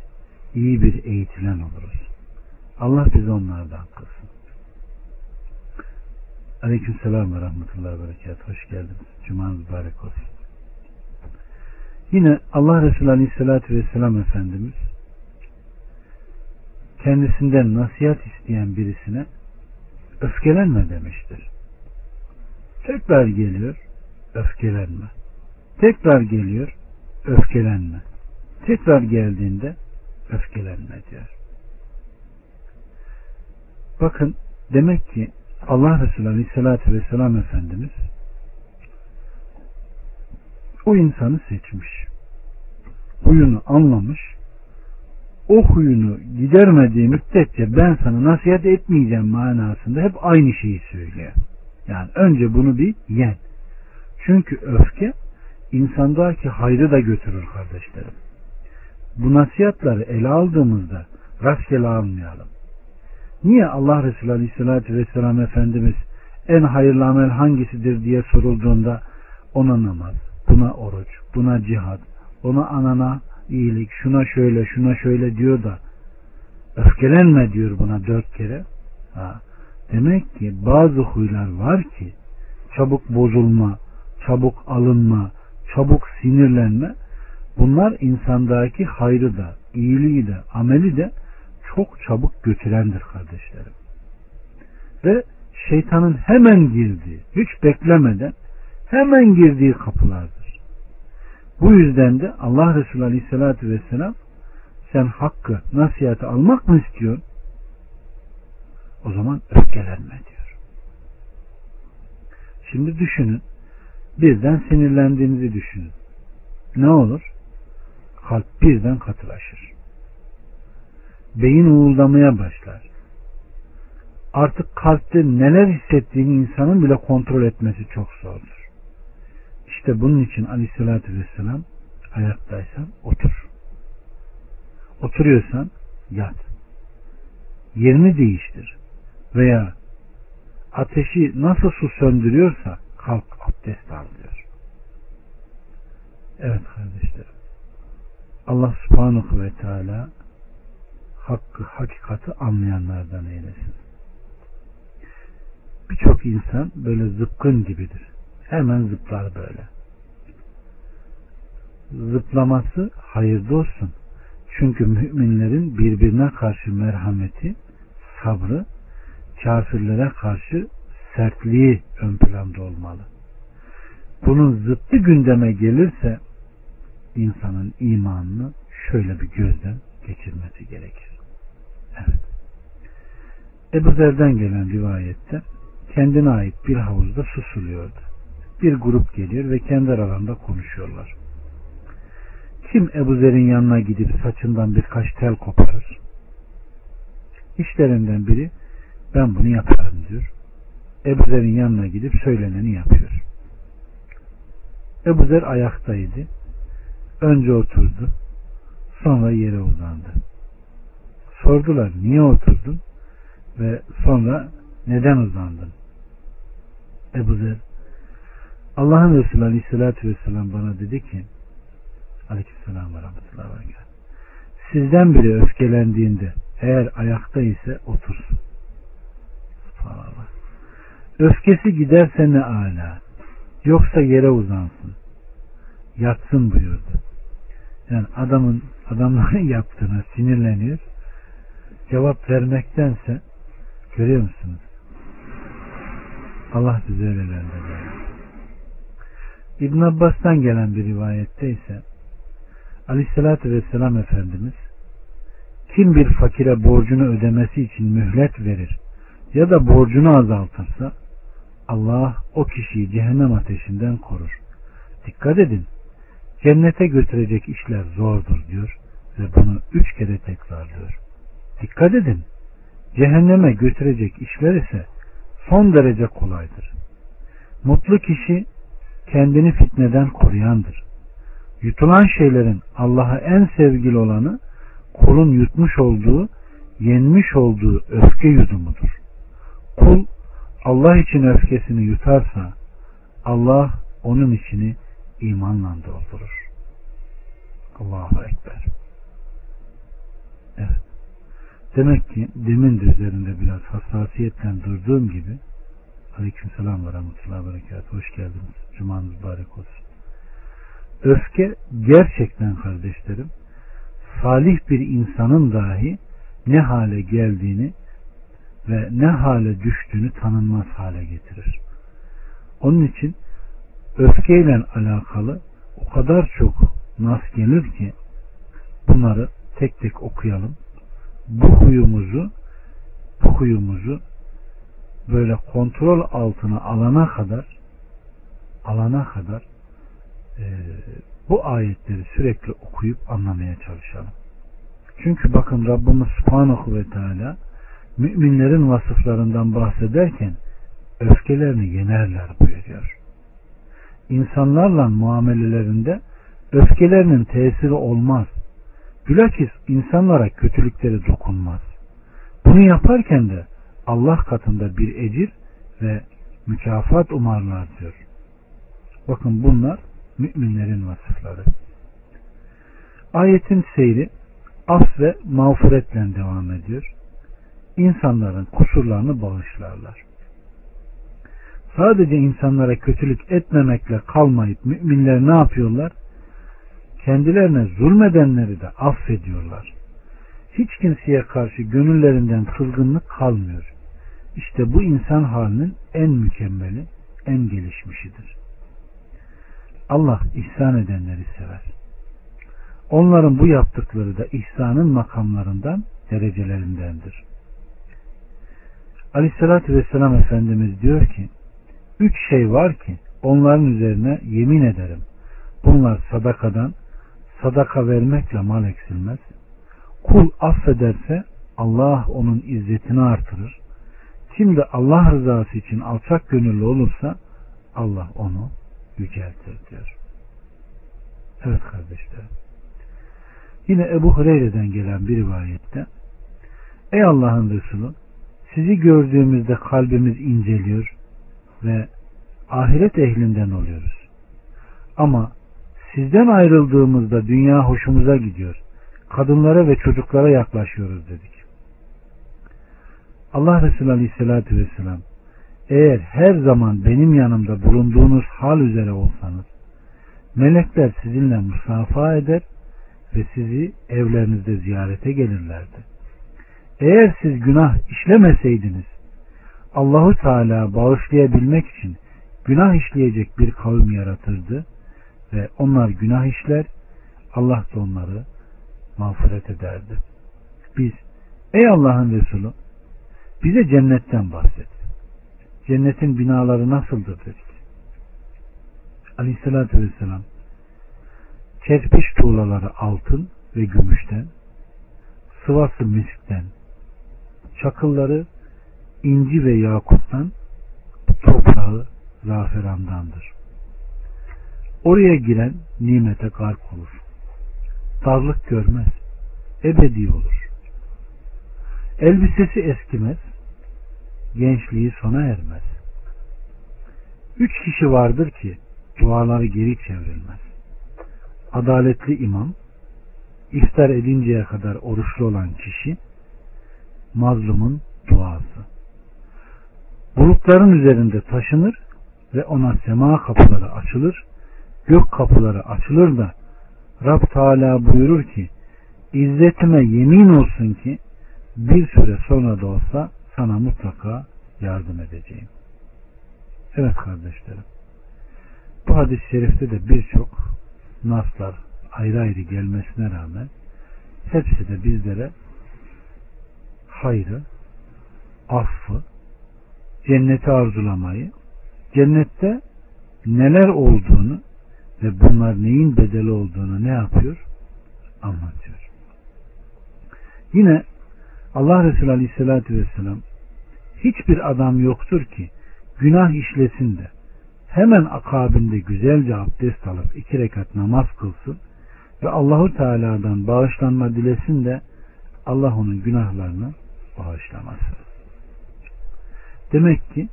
iyi bir eğitilen oluruz. Allah bizi onlardan kılsın. Aleyküm selam ve rahmetullahi ve berekat. Hoş geldiniz. Cumanız mübarek olsun. Yine Allah Resulü Aleyhisselatü Vesselam Efendimiz kendisinden nasihat isteyen birisine öfkelenme demiştir. Tekrar geliyor. öfkelenme. Tekrar geliyor, öfkelenme. Tekrar geldiğinde öfkelenme diyor. Bakın demek ki Allah Resulü Aleyhisselatü Vesselam Efendimiz o insanı seçmiş. Huyunu anlamış. O huyunu gidermediği müddetçe ben sana nasihat etmeyeceğim manasında hep aynı şeyi söylüyor. Yani önce bunu bir yen. Çünkü öfke insandaki hayrı da götürür kardeşlerim. Bu nasihatları ele aldığımızda rastgele almayalım. Niye Allah Resulü Aleyhisselatü Vesselam Efendimiz en hayırlı amel hangisidir diye sorulduğunda ona namaz, buna oruç, buna cihad, ona anana iyilik, şuna şöyle, şuna şöyle diyor da öfkelenme diyor buna dört kere. Ha. Demek ki bazı huylar var ki çabuk bozulma, çabuk alınma, çabuk sinirlenme bunlar insandaki hayrı da, iyiliği de, ameli de çok çabuk götürendir kardeşlerim. Ve şeytanın hemen girdiği, hiç beklemeden hemen girdiği kapılardır. Bu yüzden de Allah Resulü Aleyhisselatü Vesselam sen hakkı, nasihatı almak mı istiyorsun? O zaman öfkelenme diyor. Şimdi düşünün. Birden sinirlendiğinizi düşünün. Ne olur? Kalp birden katılaşır. Beyin uğuldamaya başlar. Artık kalpte neler hissettiğini insanın bile kontrol etmesi çok zordur. İşte bunun için aleyhissalatü vesselam ayaktaysan otur. Oturuyorsan yat. Yerini değiştir. Veya ateşi nasıl su söndürüyorsa kalk abdest al diyor. Evet kardeşlerim. Allah subhanahu ve teala hakkı, hakikati anlayanlardan eylesin. Birçok insan böyle zıpkın gibidir. Hemen zıplar böyle. Zıplaması hayırlı olsun. Çünkü müminlerin birbirine karşı merhameti, sabrı, kafirlere karşı sertliği ön planda olmalı. Bunun zıttı gündeme gelirse insanın imanını şöyle bir gözden geçirmesi gerekir. Evet. Ebu Zer'den gelen rivayette kendine ait bir havuzda su suluyordu. Bir grup geliyor ve kendi aralarında konuşuyorlar. Kim Ebu Zer'in yanına gidip saçından birkaç tel koparır? İşlerinden biri ben bunu yaparım diyor. Ebu Zer'in yanına gidip söyleneni yapıyor. Ebu Zer ayaktaydı. Önce oturdu. Sonra yere uzandı. Sordular niye oturdun? Ve sonra neden uzandın? Ebu Zer Allah'ın Resulü Aleyhisselatü Vesselam bana dedi ki Aleykümselam ve Rahmetullahi ve Sizden biri öfkelendiğinde eğer ayakta ise otursun. Subhanallah. Öfkesi giderse ne ala. Yoksa yere uzansın. Yatsın buyurdu. Yani adamın adamların yaptığına sinirleniyor. Cevap vermektense görüyor musunuz? Allah bize öylelerden İbn Abbas'tan gelen bir rivayette ise Aleyhisselatü Vesselam Efendimiz kim bir fakire borcunu ödemesi için mühlet verir ya da borcunu azaltırsa Allah o kişiyi cehennem ateşinden korur. Dikkat edin. Cennete götürecek işler zordur diyor ve bunu üç kere tekrarlıyor. Dikkat edin. Cehenneme götürecek işler ise son derece kolaydır. Mutlu kişi kendini fitneden koruyandır. Yutulan şeylerin Allah'a en sevgili olanı kulun yutmuş olduğu, yenmiş olduğu öfke yudumudur. Kul Allah için öfkesini yutarsa Allah onun içini imanla doldurur. Allahu Ekber. Evet. Demek ki demin de üzerinde biraz hassasiyetle durduğum gibi Aleyküm selam ve rahmetullahi. Hoş geldiniz. Cumanız mübarek olsun. Öfke gerçekten kardeşlerim salih bir insanın dahi ne hale geldiğini ve ne hale düştüğünü tanınmaz hale getirir. Onun için öfkeyle alakalı o kadar çok nas gelir ki bunları tek tek okuyalım. Bu huyumuzu bu huyumuzu böyle kontrol altına alana kadar alana kadar e, bu ayetleri sürekli okuyup anlamaya çalışalım. Çünkü bakın Rabbimiz Subhanahu ve Teala müminlerin vasıflarından bahsederken öfkelerini yenerler buyuruyor. İnsanlarla muamelelerinde öfkelerinin tesiri olmaz. Bilakis insanlara kötülükleri dokunmaz. Bunu yaparken de Allah katında bir ecir ve mükafat umarlar diyor. Bakın bunlar müminlerin vasıfları. Ayetin seyri af ve mağfiretle devam ediyor. İnsanların kusurlarını bağışlarlar. Sadece insanlara kötülük etmemekle kalmayıp müminler ne yapıyorlar? Kendilerine zulmedenleri de affediyorlar. Hiç kimseye karşı gönüllerinden kızgınlık kalmıyor. İşte bu insan halinin en mükemmeli, en gelişmişidir. Allah ihsan edenleri sever. Onların bu yaptıkları da ihsanın makamlarından, derecelerindendir. Aleyhissalatü Vesselam Efendimiz diyor ki, üç şey var ki onların üzerine yemin ederim. Bunlar sadakadan, sadaka vermekle mal eksilmez. Kul affederse Allah onun izzetini artırır. Kim de Allah rızası için alçak gönüllü olursa Allah onu yüceltir diyor. Evet kardeşlerim. Yine Ebu Hureyre'den gelen bir rivayette Ey Allah'ın Resulü sizi gördüğümüzde kalbimiz inceliyor ve ahiret ehlinden oluyoruz. Ama sizden ayrıldığımızda dünya hoşumuza gidiyor. Kadınlara ve çocuklara yaklaşıyoruz dedik. Allah Resulü Aleyhisselatü Vesselam eğer her zaman benim yanımda bulunduğunuz hal üzere olsanız melekler sizinle musafa eder ve sizi evlerinizde ziyarete gelirlerdi. Eğer siz günah işlemeseydiniz Allahu Teala bağışlayabilmek için günah işleyecek bir kavim yaratırdı ve onlar günah işler Allah da onları mağfiret ederdi. Biz ey Allah'ın Resulü bize cennetten bahset. Cennetin binaları nasıldır dedik. Aleyhissalatü vesselam kerpiç tuğlaları altın ve gümüşten, sıvası miskten, çakılları inci ve yakuttan, toprağı zaferandandır. Oraya giren nimete gark olur. Darlık görmez. Ebedi olur. Elbisesi eskimez. Gençliği sona ermez. Üç kişi vardır ki duaları geri çevrilmez. Adaletli imam, iftar edinceye kadar oruçlu olan kişi, mazlumun duası. Bulutların üzerinde taşınır ve ona sema kapıları açılır, gök kapıları açılır da Rab Teala buyurur ki İzzetime yemin olsun ki bir süre sonra da olsa sana mutlaka yardım edeceğim. Evet kardeşlerim. Bu hadis-i şerifte de birçok naslar ayrı ayrı gelmesine rağmen hepsi de bizlere hayrı, affı, cenneti arzulamayı, cennette neler olduğunu ve bunlar neyin bedeli olduğunu ne yapıyor? Anlatıyor. Yine Allah Resulü Aleyhisselatü Vesselam hiçbir adam yoktur ki günah işlesin de hemen akabinde güzelce abdest alıp iki rekat namaz kılsın ve Allahu Teala'dan bağışlanma dilesin de Allah onun günahlarını bağışlamasın. Demek ki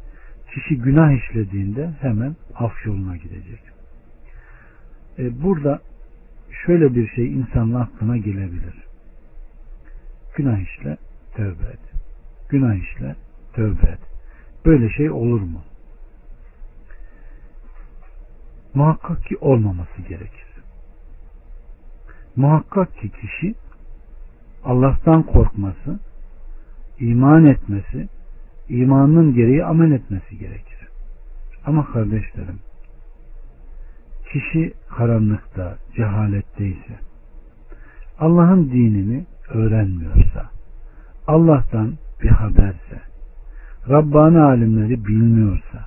kişi günah işlediğinde hemen af yoluna gidecek. E, burada şöyle bir şey insanın aklına gelebilir. Günah işle, tövbe et. Günah işle, tövbe et. Böyle şey olur mu? Muhakkak ki olmaması gerekir. Muhakkak ki kişi Allah'tan korkması, iman etmesi, imanın gereği amel etmesi gerekir. Ama kardeşlerim, Kişi karanlıkta, cehaletteyse, Allah'ın dinini öğrenmiyorsa, Allah'tan bir haberse, Rabbani alimleri bilmiyorsa,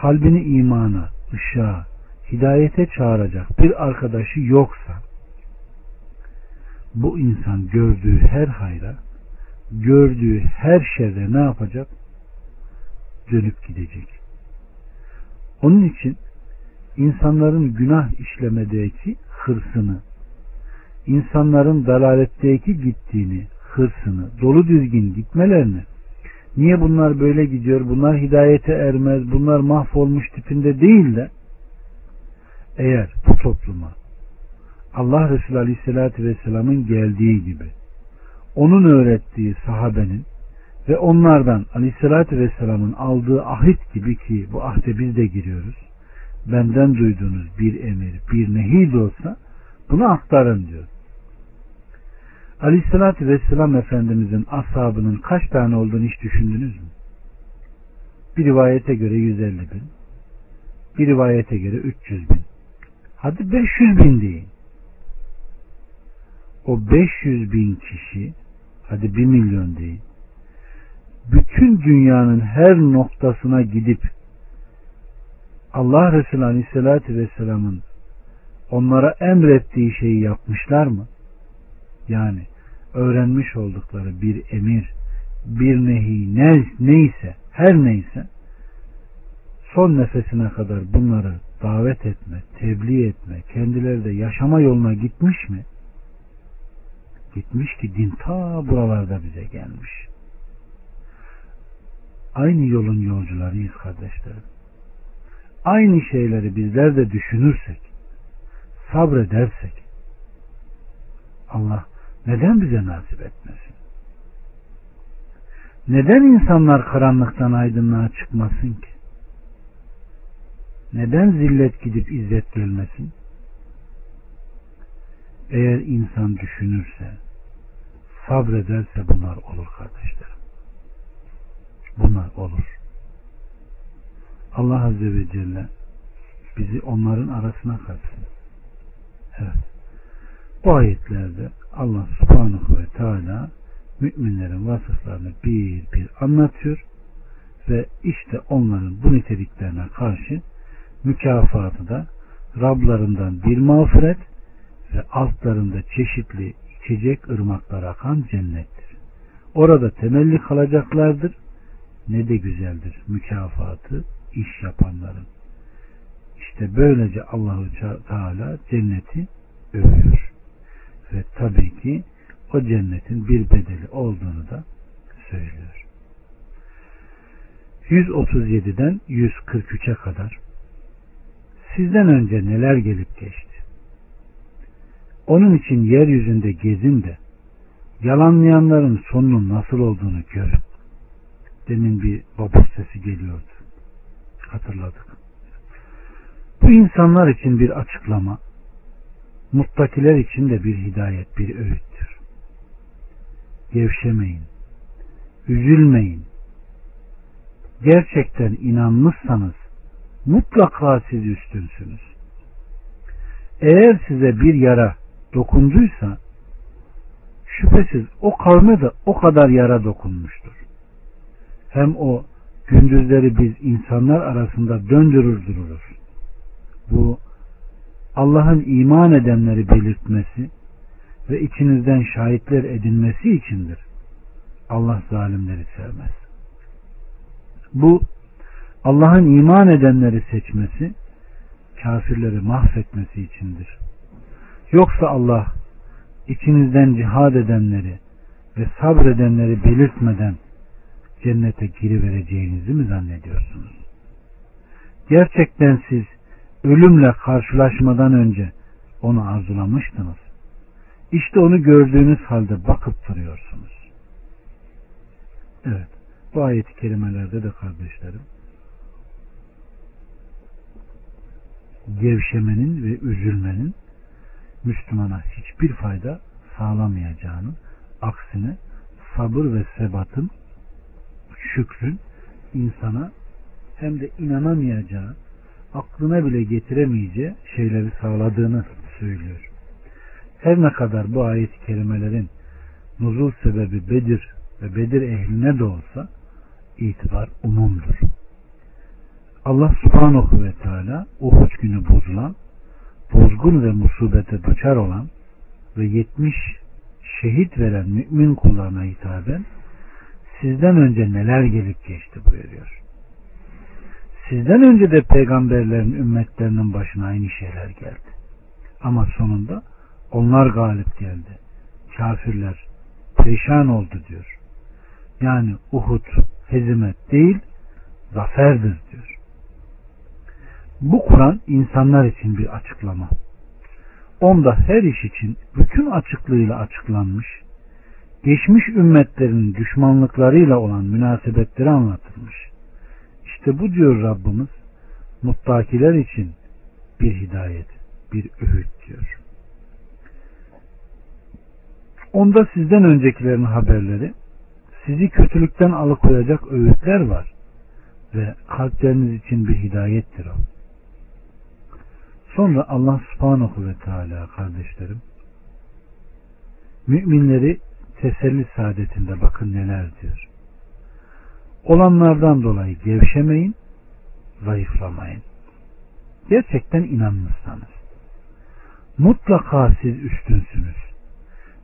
kalbini imana, ışığa, hidayete çağıracak bir arkadaşı yoksa, bu insan gördüğü her hayra, gördüğü her şerde ne yapacak? Dönüp gidecek. Onun için insanların günah işlemedeki hırsını, insanların dalaletteki gittiğini, hırsını, dolu düzgün gitmelerini, niye bunlar böyle gidiyor, bunlar hidayete ermez, bunlar mahvolmuş tipinde değil de, eğer bu topluma Allah Resulü Aleyhisselatü Vesselam'ın geldiği gibi onun öğrettiği sahabenin ve onlardan Aleyhisselatü Vesselam'ın aldığı ahit gibi ki bu ahde biz de giriyoruz. Benden duyduğunuz bir emir, bir nehi de olsa bunu aktarın diyor. Aleyhisselatü Vesselam Efendimizin ashabının kaç tane olduğunu hiç düşündünüz mü? Bir rivayete göre 150 bin, bir rivayete göre 300 bin. Hadi 500 bin deyin. O 500 bin kişi, hadi 1 milyon deyin. Bütün dünyanın her noktasına gidip Allah Resulü Aleyhisselatü Vesselam'ın onlara emrettiği şeyi yapmışlar mı? Yani öğrenmiş oldukları bir emir, bir nehi ne, neyse, her neyse son nefesine kadar bunları davet etme, tebliğ etme, kendileri de yaşama yoluna gitmiş mi? Gitmiş ki din ta buralarda bize gelmiş. Aynı yolun yolcularıyız kardeşlerim. Aynı şeyleri bizler de düşünürsek, sabredersek, Allah neden bize nasip etmesin? Neden insanlar karanlıktan aydınlığa çıkmasın ki? Neden zillet gidip izzet gelmesin? Eğer insan düşünürse, sabrederse bunlar olur kardeşlerim. Bunlar olur. Allah Azze ve Celle bizi onların arasına katsın. Evet. Bu ayetlerde Allah subhanahu ve teala müminlerin vasıflarını bir bir anlatıyor ve işte onların bu niteliklerine karşı mükafatı da Rablarından bir mağfiret ve altlarında çeşitli içecek ırmaklar akan cennettir. Orada temelli kalacaklardır. Ne de güzeldir mükafatı iş yapanların. İşte böylece Allahu Teala cenneti övüyor. Ve tabii ki o cennetin bir bedeli olduğunu da söylüyor. 137'den 143'e kadar sizden önce neler gelip geçti. Onun için yeryüzünde gezin de yalanlayanların sonunun nasıl olduğunu görün. Demin bir babur sesi geliyordu. Hatırladık. Bu insanlar için bir açıklama, muttakiler için de bir hidayet, bir öğüttür. Gevşemeyin, üzülmeyin. Gerçekten inanmışsanız mutlaka siz üstünsünüz. Eğer size bir yara dokunduysa şüphesiz o kavme de o kadar yara dokunmuştur. Hem o gündüzleri biz insanlar arasında döndürür dururuz. Bu Allah'ın iman edenleri belirtmesi ve içinizden şahitler edinmesi içindir. Allah zalimleri sevmez. Bu Allah'ın iman edenleri seçmesi, kafirleri mahvetmesi içindir. Yoksa Allah içinizden cihad edenleri ve sabredenleri belirtmeden cennete girivereceğinizi mi zannediyorsunuz? Gerçekten siz ölümle karşılaşmadan önce onu arzulamıştınız. İşte onu gördüğünüz halde bakıp duruyorsunuz. Evet. Bu ayet-i kerimelerde de kardeşlerim gevşemenin ve üzülmenin Müslümana hiçbir fayda sağlamayacağını aksine sabır ve sebatın şükrün insana hem de inanamayacağı aklına bile getiremeyeceği şeyleri sağladığını söylüyor. Her ne kadar bu ayet-i kerimelerin nuzul sebebi Bedir ve Bedir ehline de olsa itibar umumdur. Allah subhanahu ve teala Uhud günü bozulan, bozgun ve musibete duçar olan ve 70 şehit veren mümin kullarına hitaben sizden önce neler gelip geçti buyuruyor. Sizden önce de peygamberlerin ümmetlerinin başına aynı şeyler geldi. Ama sonunda onlar galip geldi. Kafirler perişan oldu diyor. Yani Uhud hezimet değil zaferdir diyor. Bu Kur'an insanlar için bir açıklama. Onda her iş için bütün açıklığıyla açıklanmış, geçmiş ümmetlerin düşmanlıklarıyla olan münasebetleri anlatılmış. İşte bu diyor Rabbimiz, muttakiler için bir hidayet, bir öğüt diyor. Onda sizden öncekilerin haberleri, sizi kötülükten alıkoyacak öğütler var ve kalpleriniz için bir hidayettir o. Sonra Allah subhanahu ve teala kardeşlerim müminleri teselli saadetinde bakın neler diyor. Olanlardan dolayı gevşemeyin, zayıflamayın. Gerçekten inanmışsanız. Mutlaka siz üstünsünüz.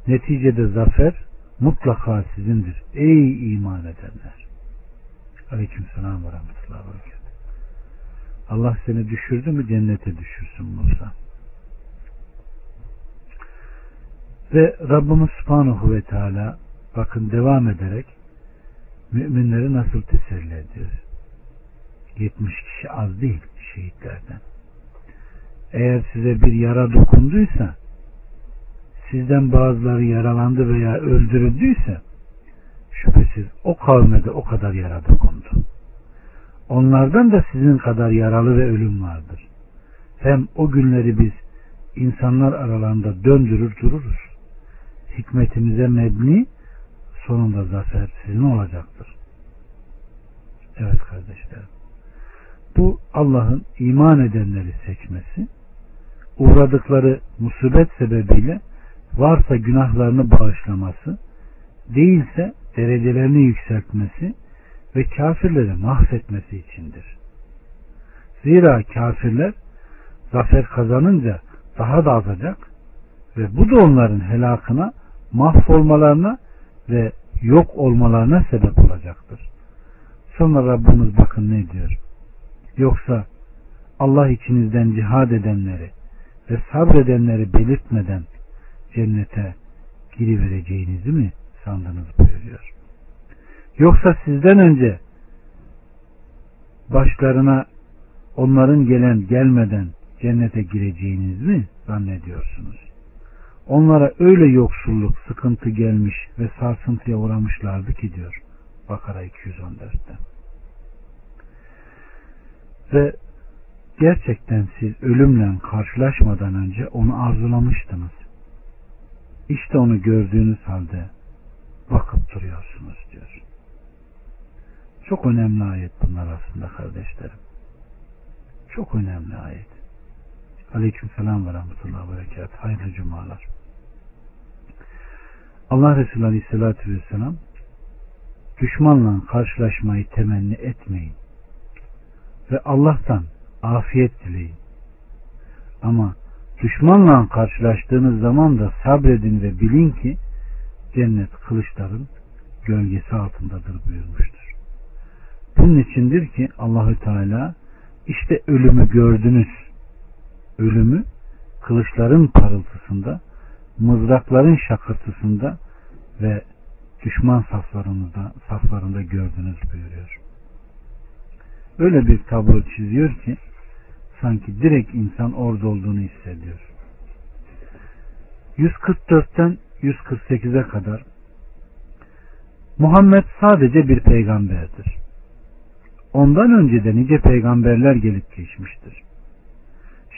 Neticede zafer mutlaka sizindir. Ey iman edenler. Aleyküm selam ve rahmetullahi ve Allah seni düşürdü mü cennete düşürsün Musa. Ve Rabbimiz Subhanahu ve Teala bakın devam ederek müminleri nasıl teselli ediyor. 70 kişi az değil şehitlerden. Eğer size bir yara dokunduysa sizden bazıları yaralandı veya öldürüldüyse şüphesiz o kavme de o kadar yara dokundu. Onlardan da sizin kadar yaralı ve ölüm vardır. Hem o günleri biz insanlar aralarında döndürür dururuz. Hikmetimize mebni sonunda zafer sizin olacaktır. Evet kardeşlerim. Bu Allah'ın iman edenleri seçmesi, uğradıkları musibet sebebiyle varsa günahlarını bağışlaması, değilse derecelerini yükseltmesi ve kafirleri mahvetmesi içindir. Zira kafirler zafer kazanınca daha da azacak ve bu da onların helakına, mahvolmalarına ve yok olmalarına sebep olacaktır. Sonra Rabbimiz bakın ne diyor. Yoksa Allah içinizden cihad edenleri ve sabredenleri belirtmeden cennete girivereceğinizi mi sandınız buyuruyor. Yoksa sizden önce başlarına onların gelen gelmeden cennete gireceğiniz mi zannediyorsunuz? Onlara öyle yoksulluk, sıkıntı gelmiş ve sarsıntıya uğramışlardı ki diyor Bakara 214'te. Ve gerçekten siz ölümle karşılaşmadan önce onu arzulamıştınız. İşte onu gördüğünüz halde bakıp duruyorsunuz diyor. Çok önemli ayet bunlar aslında kardeşlerim. Çok önemli ayet. Aleyküm selam ve rahmetullahi ve berekat. Hayırlı cumalar. Allah Resulü Aleyhisselatü Vesselam düşmanla karşılaşmayı temenni etmeyin. Ve Allah'tan afiyet dileyin. Ama düşmanla karşılaştığınız zaman da sabredin ve bilin ki cennet kılıçların gölgesi altındadır buyurmuştur. Bunun içindir ki Allahü Teala işte ölümü gördünüz. Ölümü kılıçların parıltısında, mızrakların şakırtısında ve düşman saflarında, saflarında gördünüz buyuruyor. Öyle bir tablo çiziyor ki sanki direkt insan orada olduğunu hissediyor. 144'ten 148'e kadar Muhammed sadece bir peygamberdir. Ondan önce de nice peygamberler gelip geçmiştir.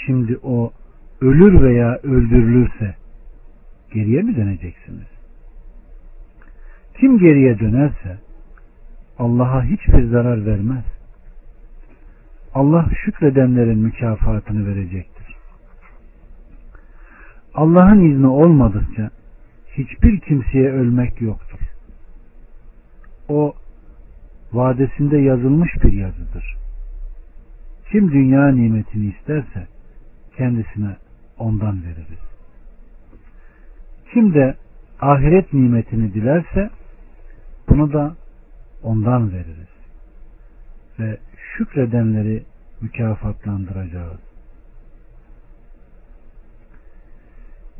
Şimdi o ölür veya öldürülürse geriye mi döneceksiniz? Kim geriye dönerse Allah'a hiçbir zarar vermez. Allah şükredenlerin mükafatını verecektir. Allah'ın izni olmadıkça hiçbir kimseye ölmek yoktur. O vadesinde yazılmış bir yazıdır. Kim dünya nimetini isterse kendisine ondan veririz. Kim de ahiret nimetini dilerse bunu da ondan veririz. Ve şükredenleri mükafatlandıracağız.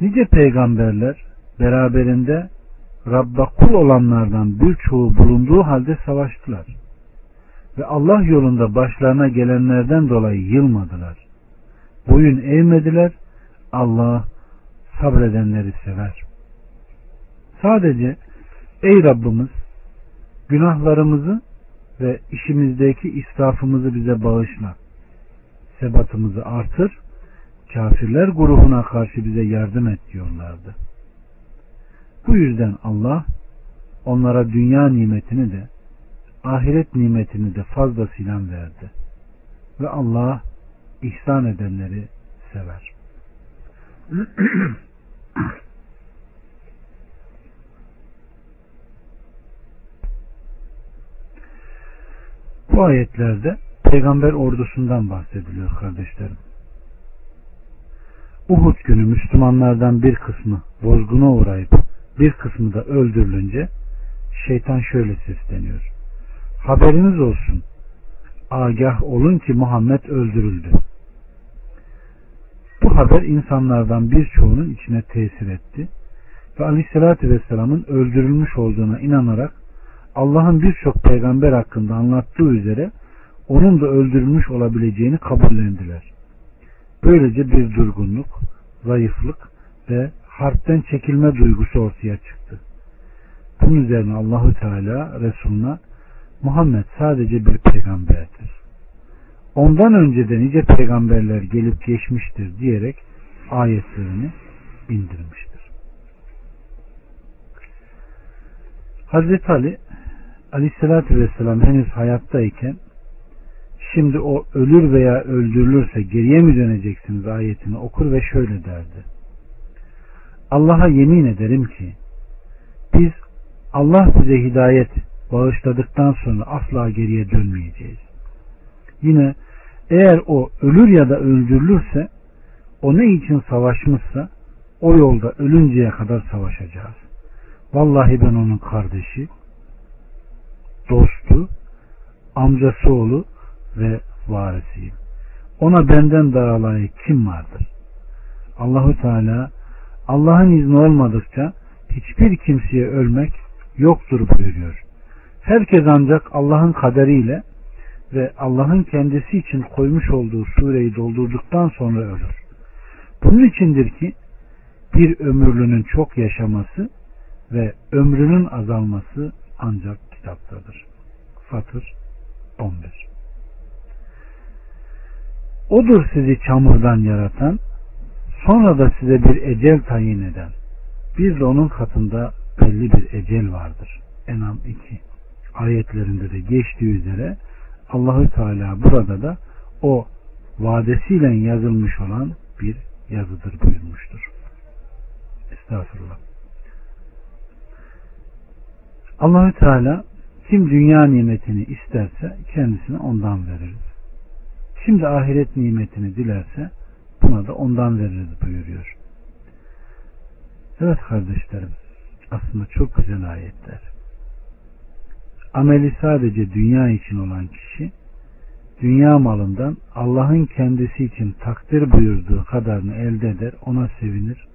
Nice peygamberler beraberinde Rabba kul olanlardan birçoğu bulunduğu halde savaştılar. Ve Allah yolunda başlarına gelenlerden dolayı yılmadılar. Boyun eğmediler. Allah sabredenleri sever. Sadece ey Rabbimiz günahlarımızı ve işimizdeki israfımızı bize bağışla. Sebatımızı artır. Kafirler grubuna karşı bize yardım et diyorlardı. Bu yüzden Allah onlara dünya nimetini de ahiret nimetini de fazlasıyla verdi. Ve Allah ihsan edenleri sever. Bu ayetlerde peygamber ordusundan bahsediliyor kardeşlerim. Uhud günü Müslümanlardan bir kısmı bozguna uğrayıp bir kısmı da öldürülünce şeytan şöyle sesleniyor. Haberiniz olsun. Agah olun ki Muhammed öldürüldü. Bu haber insanlardan birçoğunun içine tesir etti ve Aleyhisselatü Vesselam'ın öldürülmüş olduğuna inanarak Allah'ın birçok peygamber hakkında anlattığı üzere onun da öldürülmüş olabileceğini kabullendiler. Böylece bir durgunluk, zayıflık ve harpten çekilme duygusu ortaya çıktı. Bunun üzerine Allahü Teala Resuluna Muhammed sadece bir peygamberdir. Ondan önce de nice peygamberler gelip geçmiştir diyerek ayetlerini indirmiştir. Hazreti Ali Aleyhisselatü Vesselam henüz hayattayken şimdi o ölür veya öldürülürse geriye mi döneceksiniz ayetini okur ve şöyle derdi. Allah'a yemin ederim ki biz Allah bize hidayet bağışladıktan sonra asla geriye dönmeyeceğiz. Yine eğer o ölür ya da öldürülürse o ne için savaşmışsa o yolda ölünceye kadar savaşacağız. Vallahi ben onun kardeşi, dostu, amcası oğlu ve varisiyim. Ona benden daha kim vardır? Allahu Teala Allah'ın izni olmadıkça hiçbir kimseye ölmek yoktur buyuruyor. Herkes ancak Allah'ın kaderiyle ve Allah'ın kendisi için koymuş olduğu sureyi doldurduktan sonra ölür. Bunun içindir ki bir ömürlünün çok yaşaması ve ömrünün azalması ancak kitaptadır. Fatır 11 Odur sizi çamurdan yaratan, sonra da size bir ecel tayin eden. Bir de onun katında belli bir ecel vardır. Enam 2 ayetlerinde de geçtiği üzere Allahü Teala burada da o vadesiyle yazılmış olan bir yazıdır buyurmuştur. Estağfurullah. Allahü Teala kim dünya nimetini isterse kendisine ondan veririz. Kim de ahiret nimetini dilerse buna da ondan veririz buyuruyor. Evet kardeşlerim aslında çok güzel ayetler. Ameli sadece dünya için olan kişi dünya malından Allah'ın kendisi için takdir buyurduğu kadarını elde eder, ona sevinir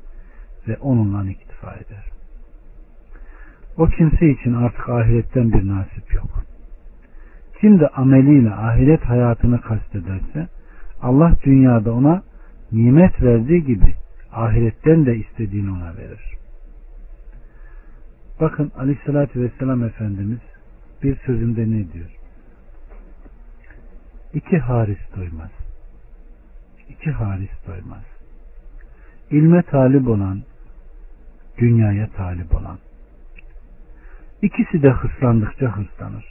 ve onunla iktifa eder. O kimse için artık ahiretten bir nasip yok. Kim de ameliyle ahiret hayatını kastederse Allah dünyada ona nimet verdiği gibi ahiretten de istediğini ona verir. Bakın aleyhissalatü vesselam Efendimiz bir sözünde ne diyor? İki haris doymaz. İki haris doymaz. İlme talip olan, dünyaya talip olan. İkisi de hırslandıkça hırslanır.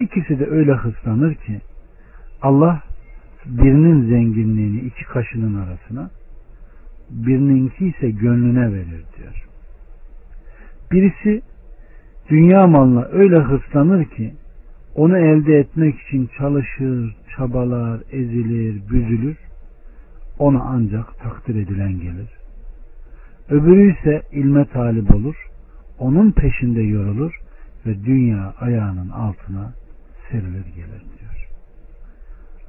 İkisi de öyle hırslanır ki Allah birinin zenginliğini iki kaşının arasına birininki ise gönlüne verir diyor. Birisi dünya malına öyle hırslanır ki onu elde etmek için çalışır, çabalar, ezilir, büzülür. Ona ancak takdir edilen gelir. Öbürü ise ilme talip olur. Onun peşinde yorulur ve dünya ayağının altına serilir gelir diyor.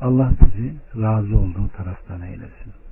Allah bizi razı olduğu taraftan eylesin.